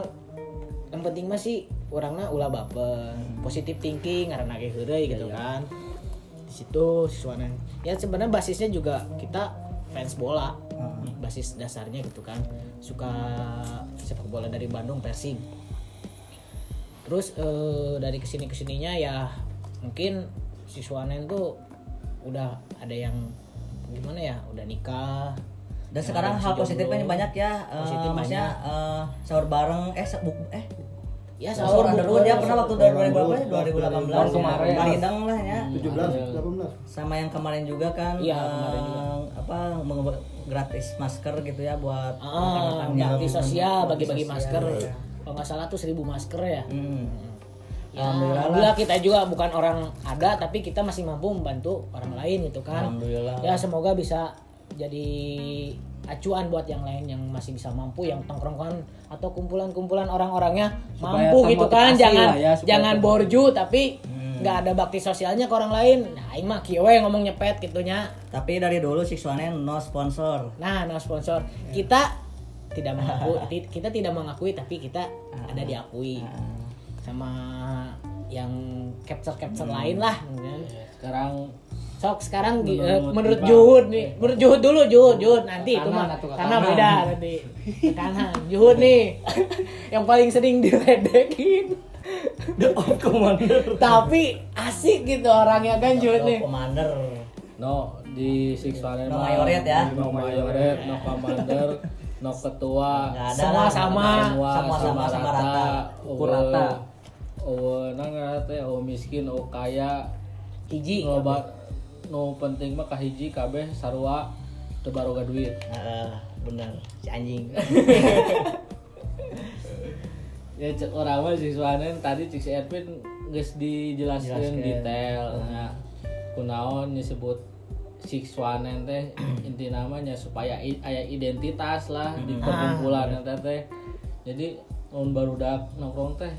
B: yang penting mah sih orangnya ulah baper. Positif thinking karena kayak heureuy gitu kan. Di situ siswana ya sebenarnya basisnya juga kita fans bola basis dasarnya gitu kan. Suka sepak bola dari Bandung Persib. Terus eh, dari ke sini ke sininya ya mungkin siswanen tuh udah ada yang gimana ya udah nikah.
A: Dan sekarang hal positifnya banyak ya. eh,
B: Positif
A: maksudnya eh, sahur bareng eh eh
B: ya
A: sahur underwood ya pernah waktu 2000 berapa ya? 2018
D: Tahun kemarin.
A: Palidang lah ya.
F: 17 18
A: Sama yang kemarin juga kan
B: Iya,
A: eh,
B: kemarin juga.
A: apa gratis masker gitu ya buat
B: Ah, bakti sosial, bagi-bagi masker.
A: ya.
B: Kalau nggak salah tuh seribu masker ya.
A: Hmm.
B: Ya,
A: Alhamdulillah
B: Alhamdulillah kita juga bukan orang ada, tapi kita masih mampu membantu orang lain gitu kan.
A: Alhamdulillah.
B: Ya semoga bisa jadi acuan buat yang lain yang masih bisa mampu, yang tongkrongan atau kumpulan-kumpulan orang-orangnya mampu gitu kan.
D: termotivasi
B: Jangan
D: ya,
B: jangan
D: termotivasi.
B: borju tapi nggak ada bakti sosialnya ke orang lain. Nah, ini mah kieu we ngomong nyepet gitunya.
A: Tapi dari dulu Siswane no sponsor.
B: Nah, no sponsor. Kita tidak mengakui kita tidak mengakui tapi kita ada diakui sama yang capture-capture lain lah.
C: sekarang
B: Sok sekarang
C: Menurut
B: eh, menurut. Juhud nih, menurut Juhud dulu Juhud, Juhud nanti itu mah karena beda nanti ke kanan. Juhud nih yang paling sering diledekin.
D: The Off Commander.
B: Tapi asik gitu orangnya kan Juhud nih.
A: Commander.
C: no di six one
A: No mayoret ya?
C: no mayoret no commander no ketua
A: Nggak ada
B: Semua
A: lah.
B: sama.
C: semua
A: Sama sama sama rata.
D: Ukur rata.
C: oh nang teh oh miskin oh kaya
B: Hiji.
C: loba no penting mah kahiji kabeh sarua teu baroga duit
A: Heeh, benar. Si anjing.
C: ya cek orang mah siswanen tadi cik si Edwin geus dijelaskeun
A: Jelaskeun.
C: detail nah kunaon disebut siswanen teh inti namanya supaya aya identitas lah di perkumpulan eta teh jadi mun barudak nongkrong teh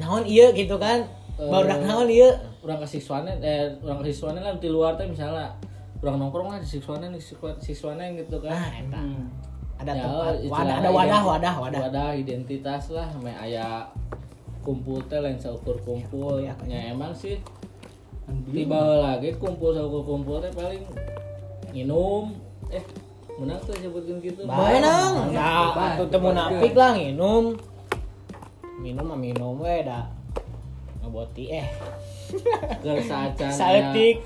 B: Naon iya gitu kan. Baru dak naon iya.
C: urang ke siswanen eh urang ke siswanen kan di luar teh misalnya urang nongkrong lah di siswanen di siswa- siswanen gitu kan.
B: Nah, eta. Ada
C: Ya,
B: tempat, wadah, ada wadah,
C: ident-
B: wadah, wadah.
C: wadah identitas lah me aya kumpul teh lain seukur kumpul.
B: Ya,
C: ya, emang sih. Tiba lagi kumpul sama kumpul teh paling minum eh menang tuh sebutin gitu.
B: Menang. Nah, atuh teu munafik lah nginum. Minum mah minum we da. Ngaboti eh.
C: kersaacan
B: Saeutik.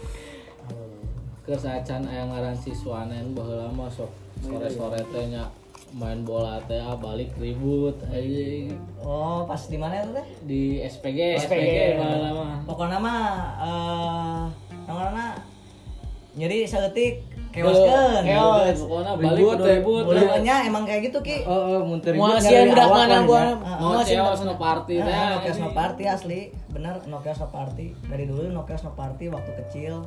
C: kersaacan aya ngaran siswanen baheula mah sok sore-sore teh nya main bola teh ah, balik ribut anjing
A: Oh, pas di mana itu teh?
C: di SPG
B: SPG.
C: SPG mah
A: Pokoknya mah eh namanya nyeri saeutik
B: Keos.
C: pokoknya balik
D: Ribut,
A: Buluannya emang kayak gitu Ki.
D: Muntah ribut
B: sieun budak
D: awak
B: mana gua.
D: ya.
C: mau ceos no party teh
A: Party asli, bener Nokia Snow Party. Dari dulu Nokia Snow Party waktu kecil.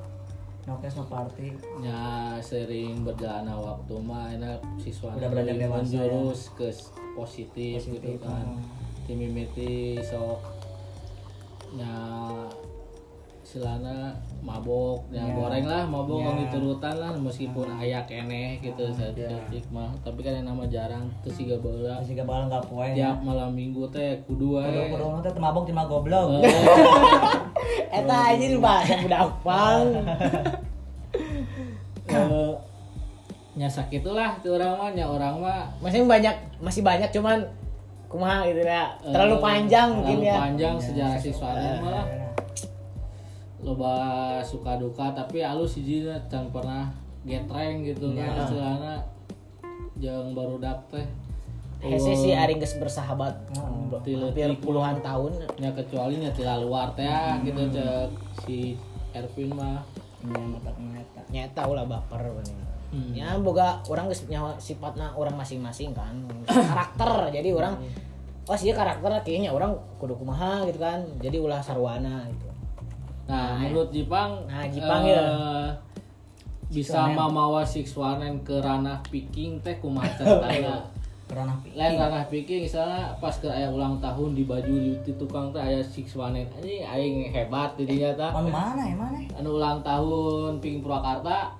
A: Nokia Snow Party.
C: ya sering berjalan waktu mah enak siswa
A: Udah beranjak dewasa,
C: menjurus ke positif, gitu kan tim mimiti sok nya silana mabok ya goreng lah mabok yeah. diturutan lah meskipun aya keneh gitu saya detik mah tapi kan yang nama jarang terus siga
A: Terus juga bakal nggak poe.
C: tiap malam minggu teh kudu
A: Kudu
C: wae
A: kudu teh teu mabok cuma goblok.
B: Eta anjing bahasa budak pang.
C: Eh, nya sakitulah tuh orang mah nya orang mah
B: Masih banyak masih banyak cuman kumaha gitu ya. Terlalu
C: Eh,
B: panjang mungkin
C: terlalu
B: ya.
C: panjang sejarah siswanya malah loba suka duka tapi alus hiji can pernah getreng gitu kan istilahna jeung baru teh
B: Hese sih aring geus bersahabat
C: Ti
B: hampir puluhan tahun.
C: nya kecuali nya ti luar teh gitu cek si Ervin mah
B: Nyata ulah baper bener. Ya boga orang geus nyawa sifatna orang masing-masing kan. karakter. Jadi orang oh sih karakter kayaknya orang kudu kumaha gitu kan. Jadi ulah sarwana gitu.
C: Nah menurut Jipang
B: Nah, Jipang
C: eh,
B: ya.
C: bisa mamawa siswanen ke ranah picking teh kumaha
A: Pernah
C: lain ranah picking misalnya pas ke aya ulang tahun di baju di, di tukang teh aya siswanen anjing aing hebat didinya tah
A: Anu mana ya mana?
C: anu ulang tahun ping Purwakarta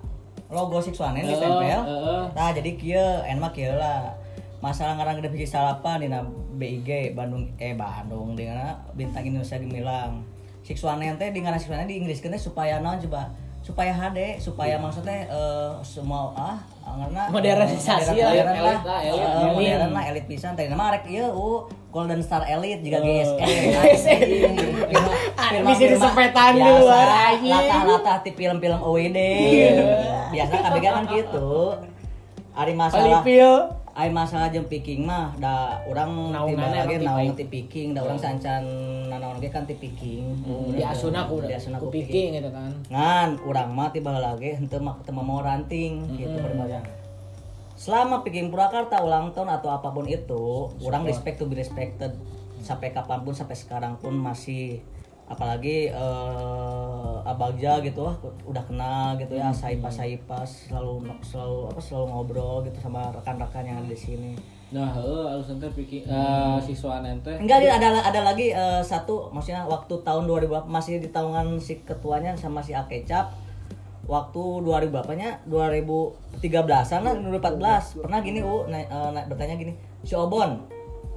A: Logo Sixwanen
C: Heeh,
A: ditempel.
C: heeh.
A: Nah, jadi kieu enak kieu lah. Masalah ngarang gede biji salapan dina BIG Bandung eh Bandung dengan bintang Indonesia gemilang. Sixwanen teh di ngaran Sixwanen di Inggris teh supaya naon coba? Supaya HD supaya maksudnya eh, semua ah karena
B: Modernisasi lah,
A: modern
C: elit lah,
A: lah
C: elit.
A: Eh, modern lah elit pisan. Tadi nama rek ieu uh, Golden Star Elite juga
B: Ah, bisa disepetan di luar, anjing.
A: latah-latah di film-film OWD biasa KBG kan gitu. Ari masalah. Ari masalah jeung picking mah da
B: Naungan
A: tiba lagi
B: emang ti
A: ti picking da urang sancan nanaon ge kan ti picking
B: Di asuna ku
A: di asuna
B: ku picking gitu kan.
A: ngan urang mah tiba lagi henteu mah teu mau ranting gitu berbeda selama picking Purwakarta ulang tahun atau apa pun itu orang respect to be respected. Sampai kapan pun sampai sekarang pun masih apalagi eh abagja gitu lah udah kenal gitu ya saipas saipas selalu selalu apa selalu ngobrol gitu sama rekan-rekan yang ada di sini.
C: Nah heeh alus teh picking eh siswanen teh
A: enggak Dit, ada ada lagi eh, satu maksudnya waktu tahun 2000 masih di tahunan si ketuanya sama si Akecap waktu 2000 berapanya 2013an lah 2014 pernah gini u na- bertanya gini si Obon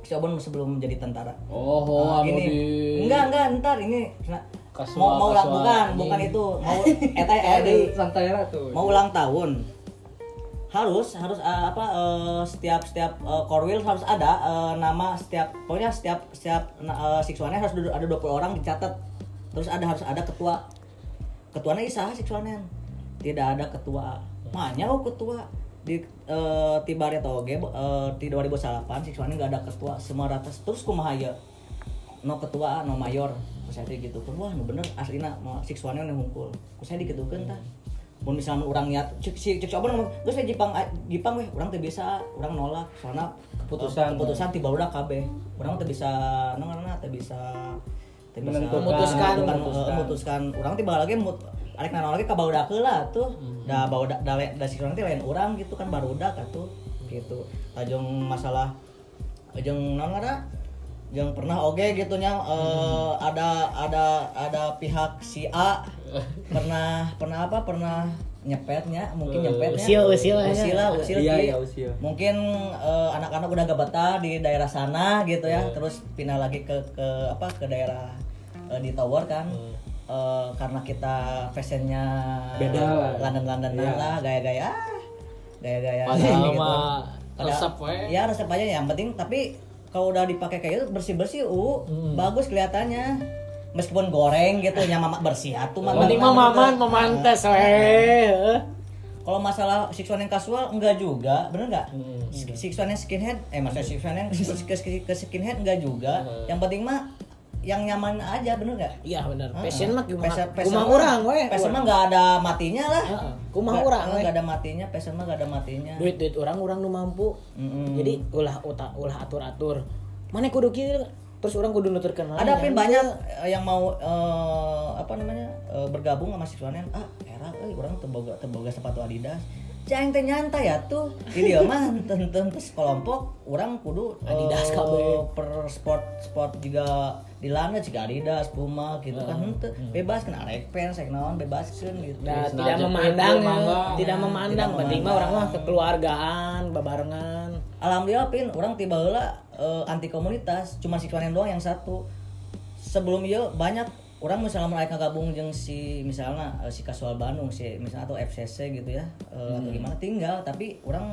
A: si Obon sebelum menjadi tentara.
C: Oh oh
A: Ah,
C: anu
A: gini.
C: Di.
A: Enggak enggak ntar ini. Na-
C: Kasua,
A: mau mau ulang
C: kasua,
A: bukan?
C: anjing.
A: bukan itu. Mau eta eh, di
D: santai lah tuh.
A: mau ulang tahun. Harus harus eh, apa eh, setiap setiap eh, core wheel harus ada eh, nama setiap pokoknya setiap setiap uh, siswannya harus ada ada 20 orang dicatat. Terus ada harus ada ketua. Ketuanya isaha siswannya tidak ada ketua. Makanya oh ketua di eh, tiba atau oge eh, di 2008 siswannya nggak ada ketua semua rata terus kumaha ya no ketua no mayor saya gitu kan wah bener aslina no siswannya nu hungkul Terus saya dikitukeun tah mun misalnya orang niat cek si cek coba ngomong geus we Jepang ah, Jepang weh urang teu bisa urang nolak soalnya
D: Keputusan.
A: eh, keputusan tiba udah kabeh urang teu bisa ngaranna teu bisa teu bisa
D: Menentukan.
B: Memutuskan.
A: memutuskan
D: Memutuskan.
A: urang tiba lagi mut arek lagi ka barudak lah tuh da barudak da, da si urang teh lain urang gitu kan barudak atuh gitu. Tajung masalah jeung naon ngaranna yang pernah oge gitu nya eh, ada ada ada pihak si A. Pernah pernah apa? Pernah nyepetnya mungkin nyepetnya
B: Usil, usil aja.
A: usil lah usil
D: Iya, iya, usil.
A: mungkin eh, anak-anak udah gak betah di daerah sana gitu ya. Terus pindah lagi ke ke apa? Ke daerah eh, di tower kan eh, karena kita fashionnya
D: Beda lah. Iya.
A: lah gaya-gaya ah, gaya-gaya
C: Padahal
A: gitu.
C: mah resep we.
A: ya resep aja. Yang penting tapi kalau udah dipakai kayak gitu bersih-bersih uh bagus kelihatannya. Meskipun goreng gitu yang mama bersih atuh mah
B: penting mah maman pemantes weh
A: kalau masalah one yang kasual enggak juga. Bener nggak? Six one yang skinhead eh maksudnya six one yang ke, ke, ke skinhead enggak juga. Yang penting mah yang nyaman aja bener nggak?
B: Iya bener. Passion mah kumaha
A: Passion- passion
B: kumaha
A: mah-
B: urang weh.
A: passion mah nggak ada matinya lah.
B: Heeh, kumaha
A: Nggak-
B: urang, we.
A: nggak ada matinya passion mah nggak ada matinya.
B: Duit duit orang orang nu mampu.
A: Mm-mm.
B: jadi ulah ulah, ulah atur atur mana kudu kieu terus orang kudu nuturkeun lain.
A: ada pin banyak eh, yang mau eh, apa namanya eh, bergabung sama si Suanen ah era euy orang teboga teboga sepatu Adidas Jangan teh nyantai ya tuh. Di dia mah tenten terus kelompok orang kudu
B: Adidas kabeh.
A: per sport sport juga di lana jika Adidas Puma gitu kan. Henteu bebas kan arek fans saya naon bebaskeun gitu.
B: Nah,
C: Terus
B: tidak
C: najak
B: memandang, tidak memandang,
A: Tidak
B: penting mah orang mah kekeluargaan, babarengan.
A: Alhamdulillah pin orang tiba heula eh, anti komunitas cuma si doang yang satu. Sebelum itu banyak orang misalnya mulai gabung jeung si misalnya eh, si Kasual Bandung si misalnya atau FCC gitu ya eh, atau gimana tinggal tapi orang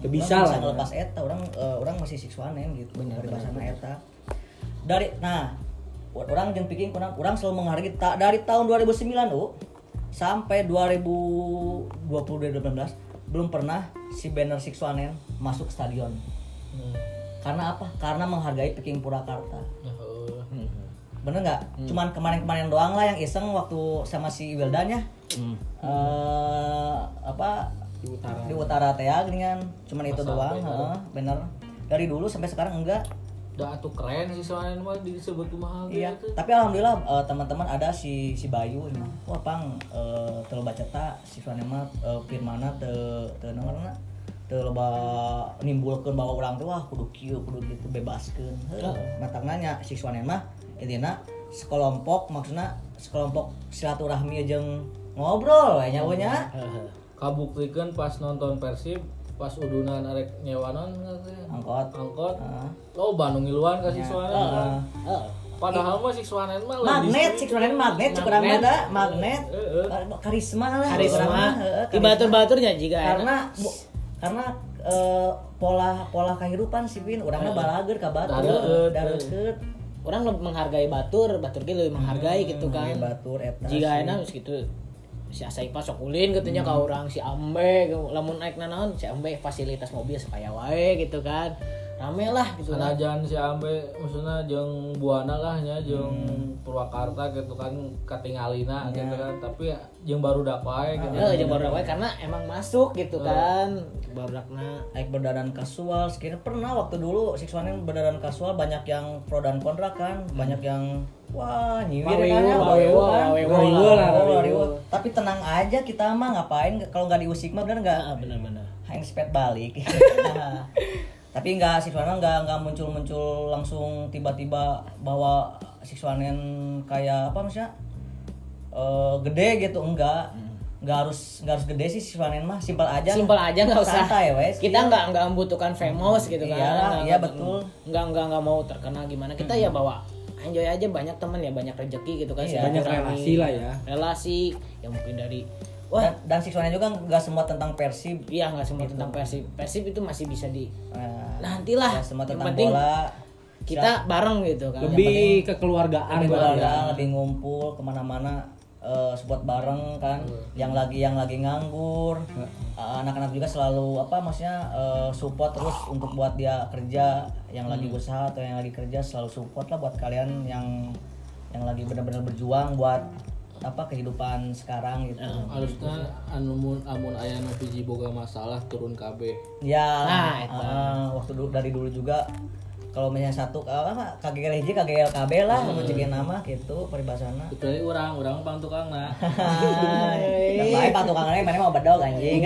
D: bisa lah, ya.
A: ngelepas eta orang eh, orang masih siswanen gitu dari bahasana eta. Dari nah orang jeung piking orang orang selalu menghargai ta- dari tahun 2009 oh sampai 2020 2019 belum pernah si banner Sixwanen masuk stadion. Karena apa? Karena menghargai Peking Purwakarta.
C: Heeh.
A: Bener nggak cuman kemarin-kemarin doang lah yang iseng waktu sama si Wildan ya Eh, apa
D: Di utara.
A: di utara teh ya, geuningan cuman itu doang
C: bener.
A: heeh, bener dari dulu sampai sekarang enggak
C: Udah atuh keren sih soalnya mah disebut kumaha
A: Iya,
C: gitu.
A: tapi alhamdulillah eh, teman-teman ada si si Bayu ini. Wah, pang eh teu loba cetak si Fana mah eh, firmana teu teu naonna teu loba nimbulkeun bahwa urang teh wah kudu kieu kudu gitu bebaskeun. Heuh, matang nanya si Fana mah intina sekelompok maksudnya sekelompok silaturahmi jeung ngobrol we nya we nya.
C: Kabuktikeun pas nonton Persib pas udunan arek nyewanon.
A: Angkot.
C: angkot
A: Heeh.
C: lo Bandung iluan kasih
A: Ya,
C: suara
A: heeh.
B: Heeh.
C: padahal mah si suanen mah
A: Magnet, si Fana magnet, cukup
B: Magnet.
A: ada magnet. Karisma lah.
B: Karisma,
A: urang mah, heuh,
B: di batur-baturnya juga
A: karena bu- karena eh, pola pola kehidupan sih Pin orangnya balager ka batur
C: Dareukeut.
A: dareukeut
B: orang lebih menghargai batur, batur ge lebih menghargai gitu kan.
A: Batur eta
B: Jika enak gitu. Si Asaipa sok ulin katanya ka orang si Ambe lamun naik nanaon si Ambe fasilitas mobil supaya wae gitu kan rame lah gitu kan.
C: sanajan si Ambe maksudnya jeung Buana lah nya jeung Purwakarta gitu kan katingalina gitu kan. Tapi jeung baru wae gitu
B: Eh, jeung baru wae karena emang masuk gitu kan. Barudak
A: naik berdadan kasual. Sekiranya pernah waktu dulu Sixwanen berdadan kasual banyak yang pro dan kontra kan. Banyak yang wah nyiwir kan ya tapi tenang aja kita mah ngapain? Kalau nggak diusik mah bener nggak?
B: Ah benar-benar
A: hang spet balik. Nah, tapi nggak siswana nggak nggak muncul muncul langsung tiba-tiba bawa siswanen kayak apa maksudnya? Eh, gede gitu enggak nggak harus nggak harus gede sih siswanen mah simpel aja.
B: Simpel aja nggak usah.
A: Santai wes.
B: Kita nggak nggak membutuhkan famous gitu kan.
A: Iya,
B: Nggak-
A: iya,
B: nggak-
A: betul.
B: nggak nggak nggak mau terkenal gimana. Kita ya bawa enjoy aja banyak teman ya banyak rezeki gitu kan
A: Iya,
D: banyak relasi lah ya.
B: relasi yang mungkin dari wah
A: dan, dan siswanen juga nggak semua tentang persib.
B: Iya nggak semua tentang persib. Persib itu masih bisa di
A: Nah,
B: nantilah.
A: semua
B: Yang
A: tentang
B: penting
A: bola.
B: kita bareng gitu kan.
D: Lebih kekeluargaan
A: lebih
D: lah ya.
A: keluarga, lebih ngumpul ke mana-mana eh spot bareng kan. Yang lagi yang lagi nganggur. Eh, anak-anak juga selalu apa maksudnya eh, support terus untuk buat dia kerja. Yang lagi usaha atau yang lagi kerja selalu support lah buat kalian yang yang lagi benar-benar berjuang buat apa kehidupan sekarang gitu.
C: Harusnya anu mun amun aya nu hiji boga masalah turun KB
A: ya
B: Nah, itu.
A: eh, waktu dulu dari dulu juga kalau misalnya satu eh, apa KGL KB lah mau nama gitu peribahasana.
C: Kecuali orang orang pang tukangna
A: Dan baik pak tukang mana mau bedog anjing.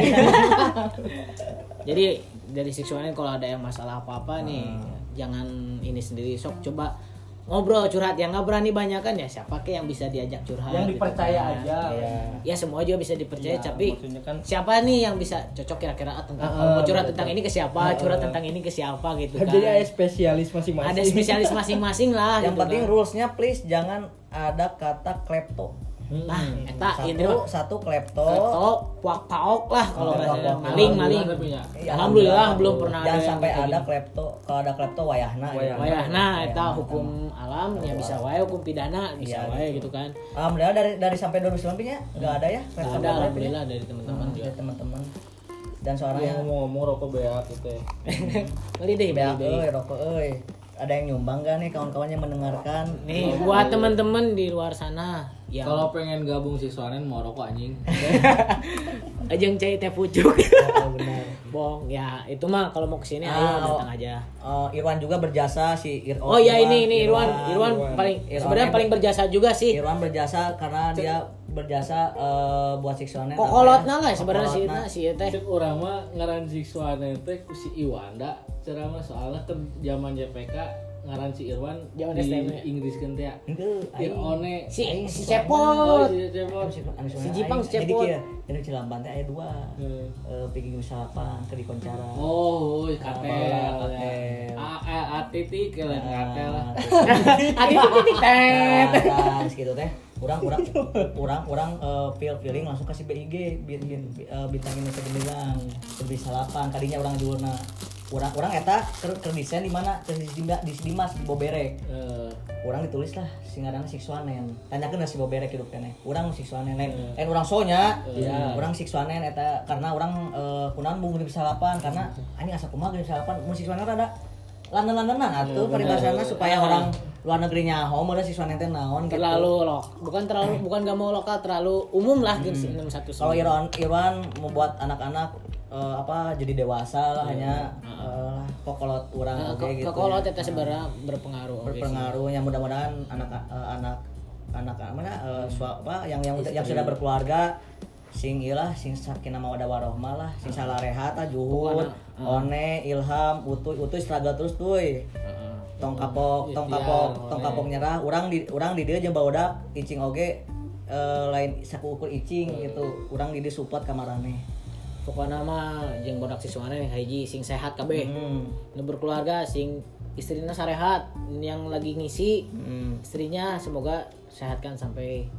B: jadi dari seksualnya kalau ada yang masalah apa apa nih jangan ini sendiri sok coba ngobrol curhat yang nggak berani banyak kan ya siapa ke yang bisa diajak curhat
D: yang
B: gitu
D: dipercaya
B: kan.
D: aja
A: Iya.
B: ya semua juga bisa dipercaya
D: Iya,
B: tapi
D: kan-
B: siapa nih yang bisa cocok kira-kira ah, tentang
D: Ah,
B: kalau mau curhat
D: betul.
B: tentang ini ke siapa curhat tentang ini ke siapa gitu kan
D: jadi ada spesialis masing-masing
B: ada spesialis masing-masing lah
A: Yang
B: gitu
A: penting
B: kan.
A: rulesnya please jangan ada kata klepto.
B: Nah eta
A: satu
B: ini
A: satu klepto
B: Klepto, puak paok lah kalau bahasa maling maling.
C: Ya.
A: Iya,
B: Alhamdulillah belum pernah
A: jangan
B: ada yang
A: sampai ada
B: gitu.
A: klepto kalau ada klepto wayahna gitu.
B: Wayahna eta hukum alam ya bisa wae hukum pidana bisa
A: Iya,
B: wae gitu kan.
A: alhamdulillah dari dari sampai 2019 nya nggak ada ya
B: Nggak
A: klepto
B: ada alhamdulillah dari teman-teman
A: ya.
B: juga.
A: Dari teman-teman dan
C: Dia
A: soalnya
C: ngomong-ngomong rokok beak gitu ya.
B: Beli deh,
A: beak rokok euy ada yang nyumbang gak nih kawan-kawannya mendengarkan
B: Nih buat teman-teman di luar sana yang
C: Kalau pengen gabung siswanen mau rokok anjing.
B: ajeng cai teh pucuk.
A: Oh, benar
B: Bong, ya itu mah kalau mau ke sini
A: Ah,
B: ayo
A: oh.
B: datang aja.
A: Oh, Irwan juga berjasa si Ir
B: Oh ya ini ini Irwan, Irwan paling
A: Irwan.
B: sebenarnya paling berjasa juga sih.
A: Irwan berjasa karena dia berjasa eh, buat siksonen
B: Kokolotna lah sebenarnya sih
A: Kokolotna.
B: nah si teh.
C: Cek urang mah ngaran siswanen teh ku si Iwanda cara mah soalnya ke zaman JPK ngaran si Irwan
B: Zaman
C: di
B: STM.
C: Inggris kan teh. Irone
B: Si si
A: si
C: Oh,
B: cepot.
C: si Cepot.
A: Si, anu
B: Si Jipang, Cepot.
A: jadi Cilamban teh aya dua.
C: Hmm.
A: Eh pigi salapan ke dikoncara.
C: Oh, oh, katel. Ya.
A: katel.
C: A a a titik kalian katel.
B: Adi titik tet.
A: Nah, gitu teh. Urang urang urang urang eh, feel feeling langsung kasih BIG bin, bin, eh, bintang Indonesia gemilang lebih salapan kadinya urang jurna urang urang eta keur keur desain di mana? Keur di di Dimas di Boberek.
C: Eh,
A: urang ditulis lah singarana siksuanen tanyakeun si Boberek hidup keneh urang siksuanen lain lain urang sonya. Urang siksuanen eta karena urang eh, kunaon bung di salapan karena anjing asa kumaha geus salapan? Mun siksuanen rada landan-landanan atuh peribahasana supaya orang luar negeri nyaho meureun siksuanen teh naon gitu.
B: Terlalu lok, bukan terlalu bukan gak mau lokal, terlalu umum lah gitu sih 61
A: kalau Irwan Irwan membuat anak-anak eh, apa jadi dewasa lah hanya eh, kokolot urang oke gitu
B: Kekolot eta sebenarnya berpengaruh. oke sih.
A: berpengaruhnya mudah-mudahan anak eh, anak anak mana eh, sua- apa yang yang yang sudah berkeluarga sing ilah sing sakinah mawaddah warohmah lah. Sing salah rehat ah juhud one ilham utuy utuy struggle terus tuh. Tong kapok tong kapok tong kapok nyerah. Urang di urang di dia jeung baodak icing oge eh, lain saku ukur icing gitu. Urang di dia support kamarane.
B: Pokoknya mah jeung bodak siswana nih hiji sing sehat kabeh.
A: hmm.
B: Nu berkeluarga sing istrinya sarehat, yang lagi ngisi
A: hmm.
B: istrinya semoga sehatkan sampai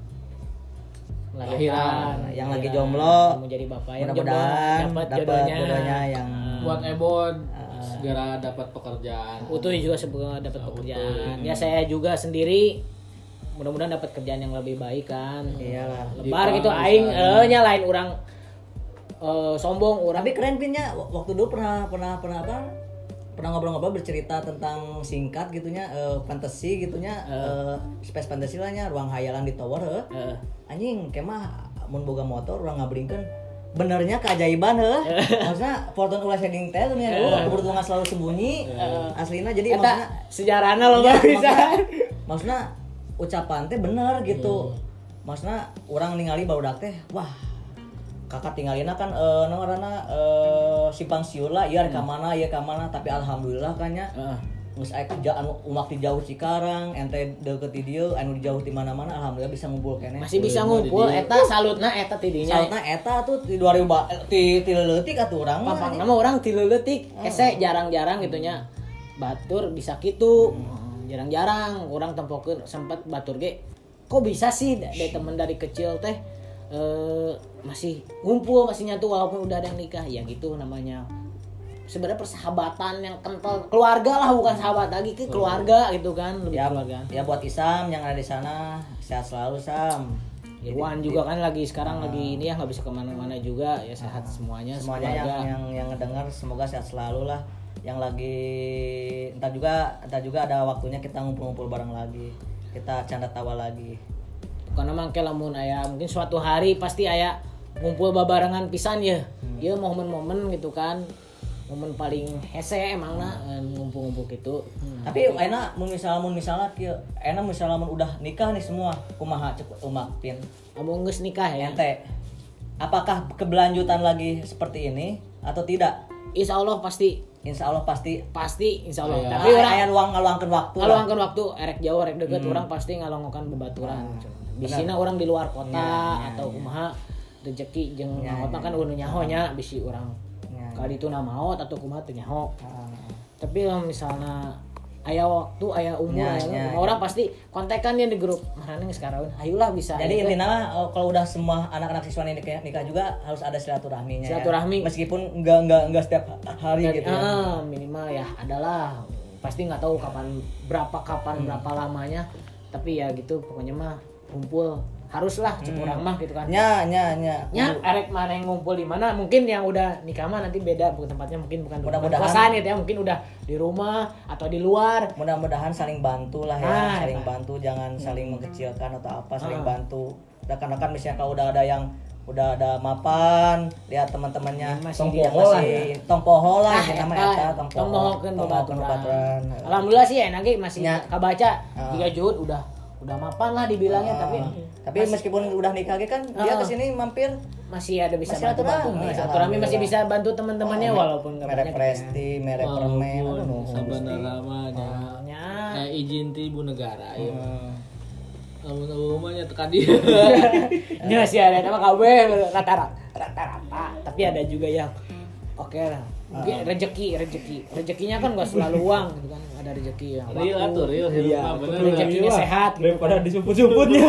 C: Lahiran.
A: yang lagi
B: Lahiran.
A: jomblo
B: mau jadi bapak yang
A: mudah-mudahan
B: jomblo, dapat jodohnya,
A: jodohnya yang
C: buat Ebon segera dapat pekerjaan.
B: Utuh juga semoga dapat pekerjaan. Ya saya juga sendiri mudah-mudahan dapat kerjaan yang lebih baik kan.
A: iyalah
B: Lebar gitu aing eh nya lain orang eh, sombong orang
A: tapi keren pinnya waktu dulu pernah pernah pernah apa pernah ngobrol-ngobrol bercerita tentang singkat gitunya eh, fantasi gitunya eh, space fantasi lah nya ruang hayalan di tower heuh.
B: Eh.
A: anjing kemah mun boga motor urang ngaberingkeun benernya keajaiban heuh maksudnya Fortune ulah shading teh dunia dulu keberuntungan selalu sembunyi aslina jadi
B: eta
A: maksudnya
B: sejarahna lo
A: Iya,
B: bisa.
A: maksudnya, maksudnya ucapan teh bener gitu. Maksudnya orang ningali barudak teh wah kakak tinggalina kan eh no ngaranna eh simpang siur lah. Ieu ka mana ka mana. Tapi alhamdulillah kan nya
B: Heeh.
A: geus aya kerja anu umak di jauh Cikarang ente deket di dieu anu di jauh di mana-mana alhamdulillah bisa ngumpul kene.
B: Masih bisa ngumpul. eta salutna eta tidinya.
A: Salutna eta tuh di 2000 ba- ti ti leutik atuh urang mah,
B: Pampang nama orang tilu letik, ese jarang-jarang gitunya. Batur bisa gitu. Jarang-jarang orang tempokeun sempat batur ge. Kok bisa sih dari temen dari kecil teh eh masih ngumpul masih nyatu walaupun udah ada yang nikah. Ya gitu namanya. Sebenarnya persahabatan yang kental. Keluarga lah bukan sahabat lagi ke keluarga gitu kan lebih
A: ya,
B: keluarga.
A: ya buat Isam yang ada di sana sehat selalu Sam.
B: Irwan juga kan lagi sekarang lagi ini ya nggak bisa ke mana-mana juga. Ya sehat semuanya
A: semuanya yang yang yang ngedengar semoga sehat selalu lah. Yang lagi entar juga entar juga ada waktunya kita ngumpul-ngumpul bareng lagi. Kita canda tawa lagi
B: karena mangke lamun aya mungkin suatu hari pasti aya ngumpul babarengan pisan ya. Ya momen-momen gitu kan. Momen paling hese emang nah ngumpul-ngumpul gitu.
A: Tapi enak mun misalnya mun misalnya kieu enak misalnya mun udah nikah nih semua kumaha cek umak pin
B: kamu geus nikah ya.
A: Ente apakah keberlanjutan lagi seperti ini atau tidak?
B: Insya Allah pasti.
A: Insya Allah pasti.
B: Pasti insya Allah
C: Aya.
B: tapi
A: tapi
B: orang
A: aya luang ngaluangkeun waktu
B: angkat waktu erek jauh erek deket orang pasti ngalongokan bebaturan bisina orang di luar kota atau kumaha rezeki jeung maot mah kan udah nyaho nya bisi orang
A: Ya.
B: kali itu na maot atau kumaha teu nyaho tapi kalau misalnya aya waktu aya umur
A: Ya,
B: aya
A: ya,
B: orang pasti kontekannya di grup mana nih sekarang ayolah bisa
A: Jadi intinya oh, kalau udah semua anak-anak siswa ini nikah, nikah juga harus ada silaturahminya. ya.
B: Silaturahmi.
A: Meskipun enggak enggak enggak setiap hari
B: Dan,
A: gitu. ya.
B: ah, minimal ya adalah pasti nggak tahu kapan berapa kapan
A: Hmm.
B: berapa lamanya tapi ya gitu pokoknya mah kumpul haruslah curang mah gitu kan
A: Hmm. Nya nya nya.
B: Ya, erek mana yang ngumpul di mana? Mungkin yang udah nikah mah nanti beda, bukan tempatnya mungkin bukan di
A: Mudah-mudahan.
B: kosan gitu ya, mungkin udah di rumah atau di luar.
A: Mudah-mudahan saling bantu lah ya,
B: Ah,
A: saling
B: eta.
A: bantu, jangan saling mengkecilkan atau apa, saling
B: Ah.
A: bantu. Rekan-rekan misalnya kalau udah ada yang udah ada mapan, lihat teman-temannya tong poho lah,
B: masih-
A: tong poho lah,
B: Ah,
A: yang
B: eta.
A: tong poho.
B: Tong. Alhamdulillah sih enak masih
A: Ya.
B: kabaca.
A: Ah.
B: Jika Juhud udah udah mapan lah dibilangnya
A: Ah,
B: tapi
A: tapi meskipun udah nikah kan dia
B: Ah.
A: ke sini mampir
B: masih ada bisa
A: Masih
B: bantu bantu.
A: Silaturahmi
B: masih bisa bantu teman-temannya walaupun nggak
A: merek presti, merek permen, aduh,
C: Walaupun
A: nuhun
C: sebenarnya namanya
B: Ya.
C: eh, izin ti ibu negara ya.
A: Hmm.
C: Umumnya tekan dia.
B: Ya sih ada nama kabeh rata-rata rata-rata. Tapi ada juga yang oke lah. Mungkin rezeki, rezeki. Rezekinya kan gak selalu uang gitu kan. Ada rezeki yang
C: Real atuh real hidup
D: Iya,
C: bener.
B: rezekinya sehat gitu.
D: daripada disumput-sumputnya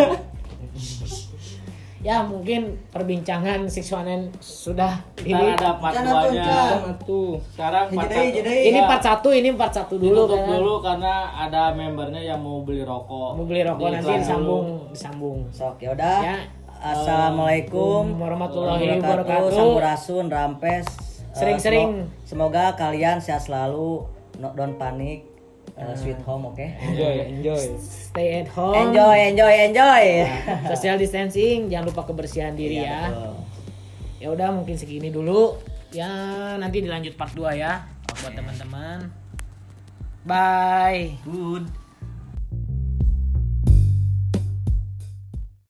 B: Ya mungkin perbincangan Sixwanen sudah
C: Ntar
B: ini
C: ada part
A: Jangan tuh,
C: 2-nya.
A: jangan.
D: tuh
C: Sekarang part
A: Jadi,
C: satu.
A: jadi.
B: ini part 1 ini part 1 dulu
C: Ditutup
B: kan.
C: dulu karena ada membernya yang mau beli rokok.
B: Mau beli rokok nanti disambung disambung.
A: Sok ya udah.
B: Ya.
A: Assalamualaikum
B: warahmatullahi wabarakatuh.
A: Sampurasun, rampes. Eh,
B: Sering-sering.
A: semo- Semoga kalian sehat selalu, no, don't panik, eh, sweet home, oke?
D: enjoy enjoy
B: Stay at home.
A: Enjoy, enjoy, enjoy.
B: Social distancing, jangan lupa kebersihan diri
A: Iya,
B: ya.
A: betul.
B: Ya udah mungkin segini dulu. Ya nanti dilanjut part 2 ya buat teman-teman. Bye.
A: Good.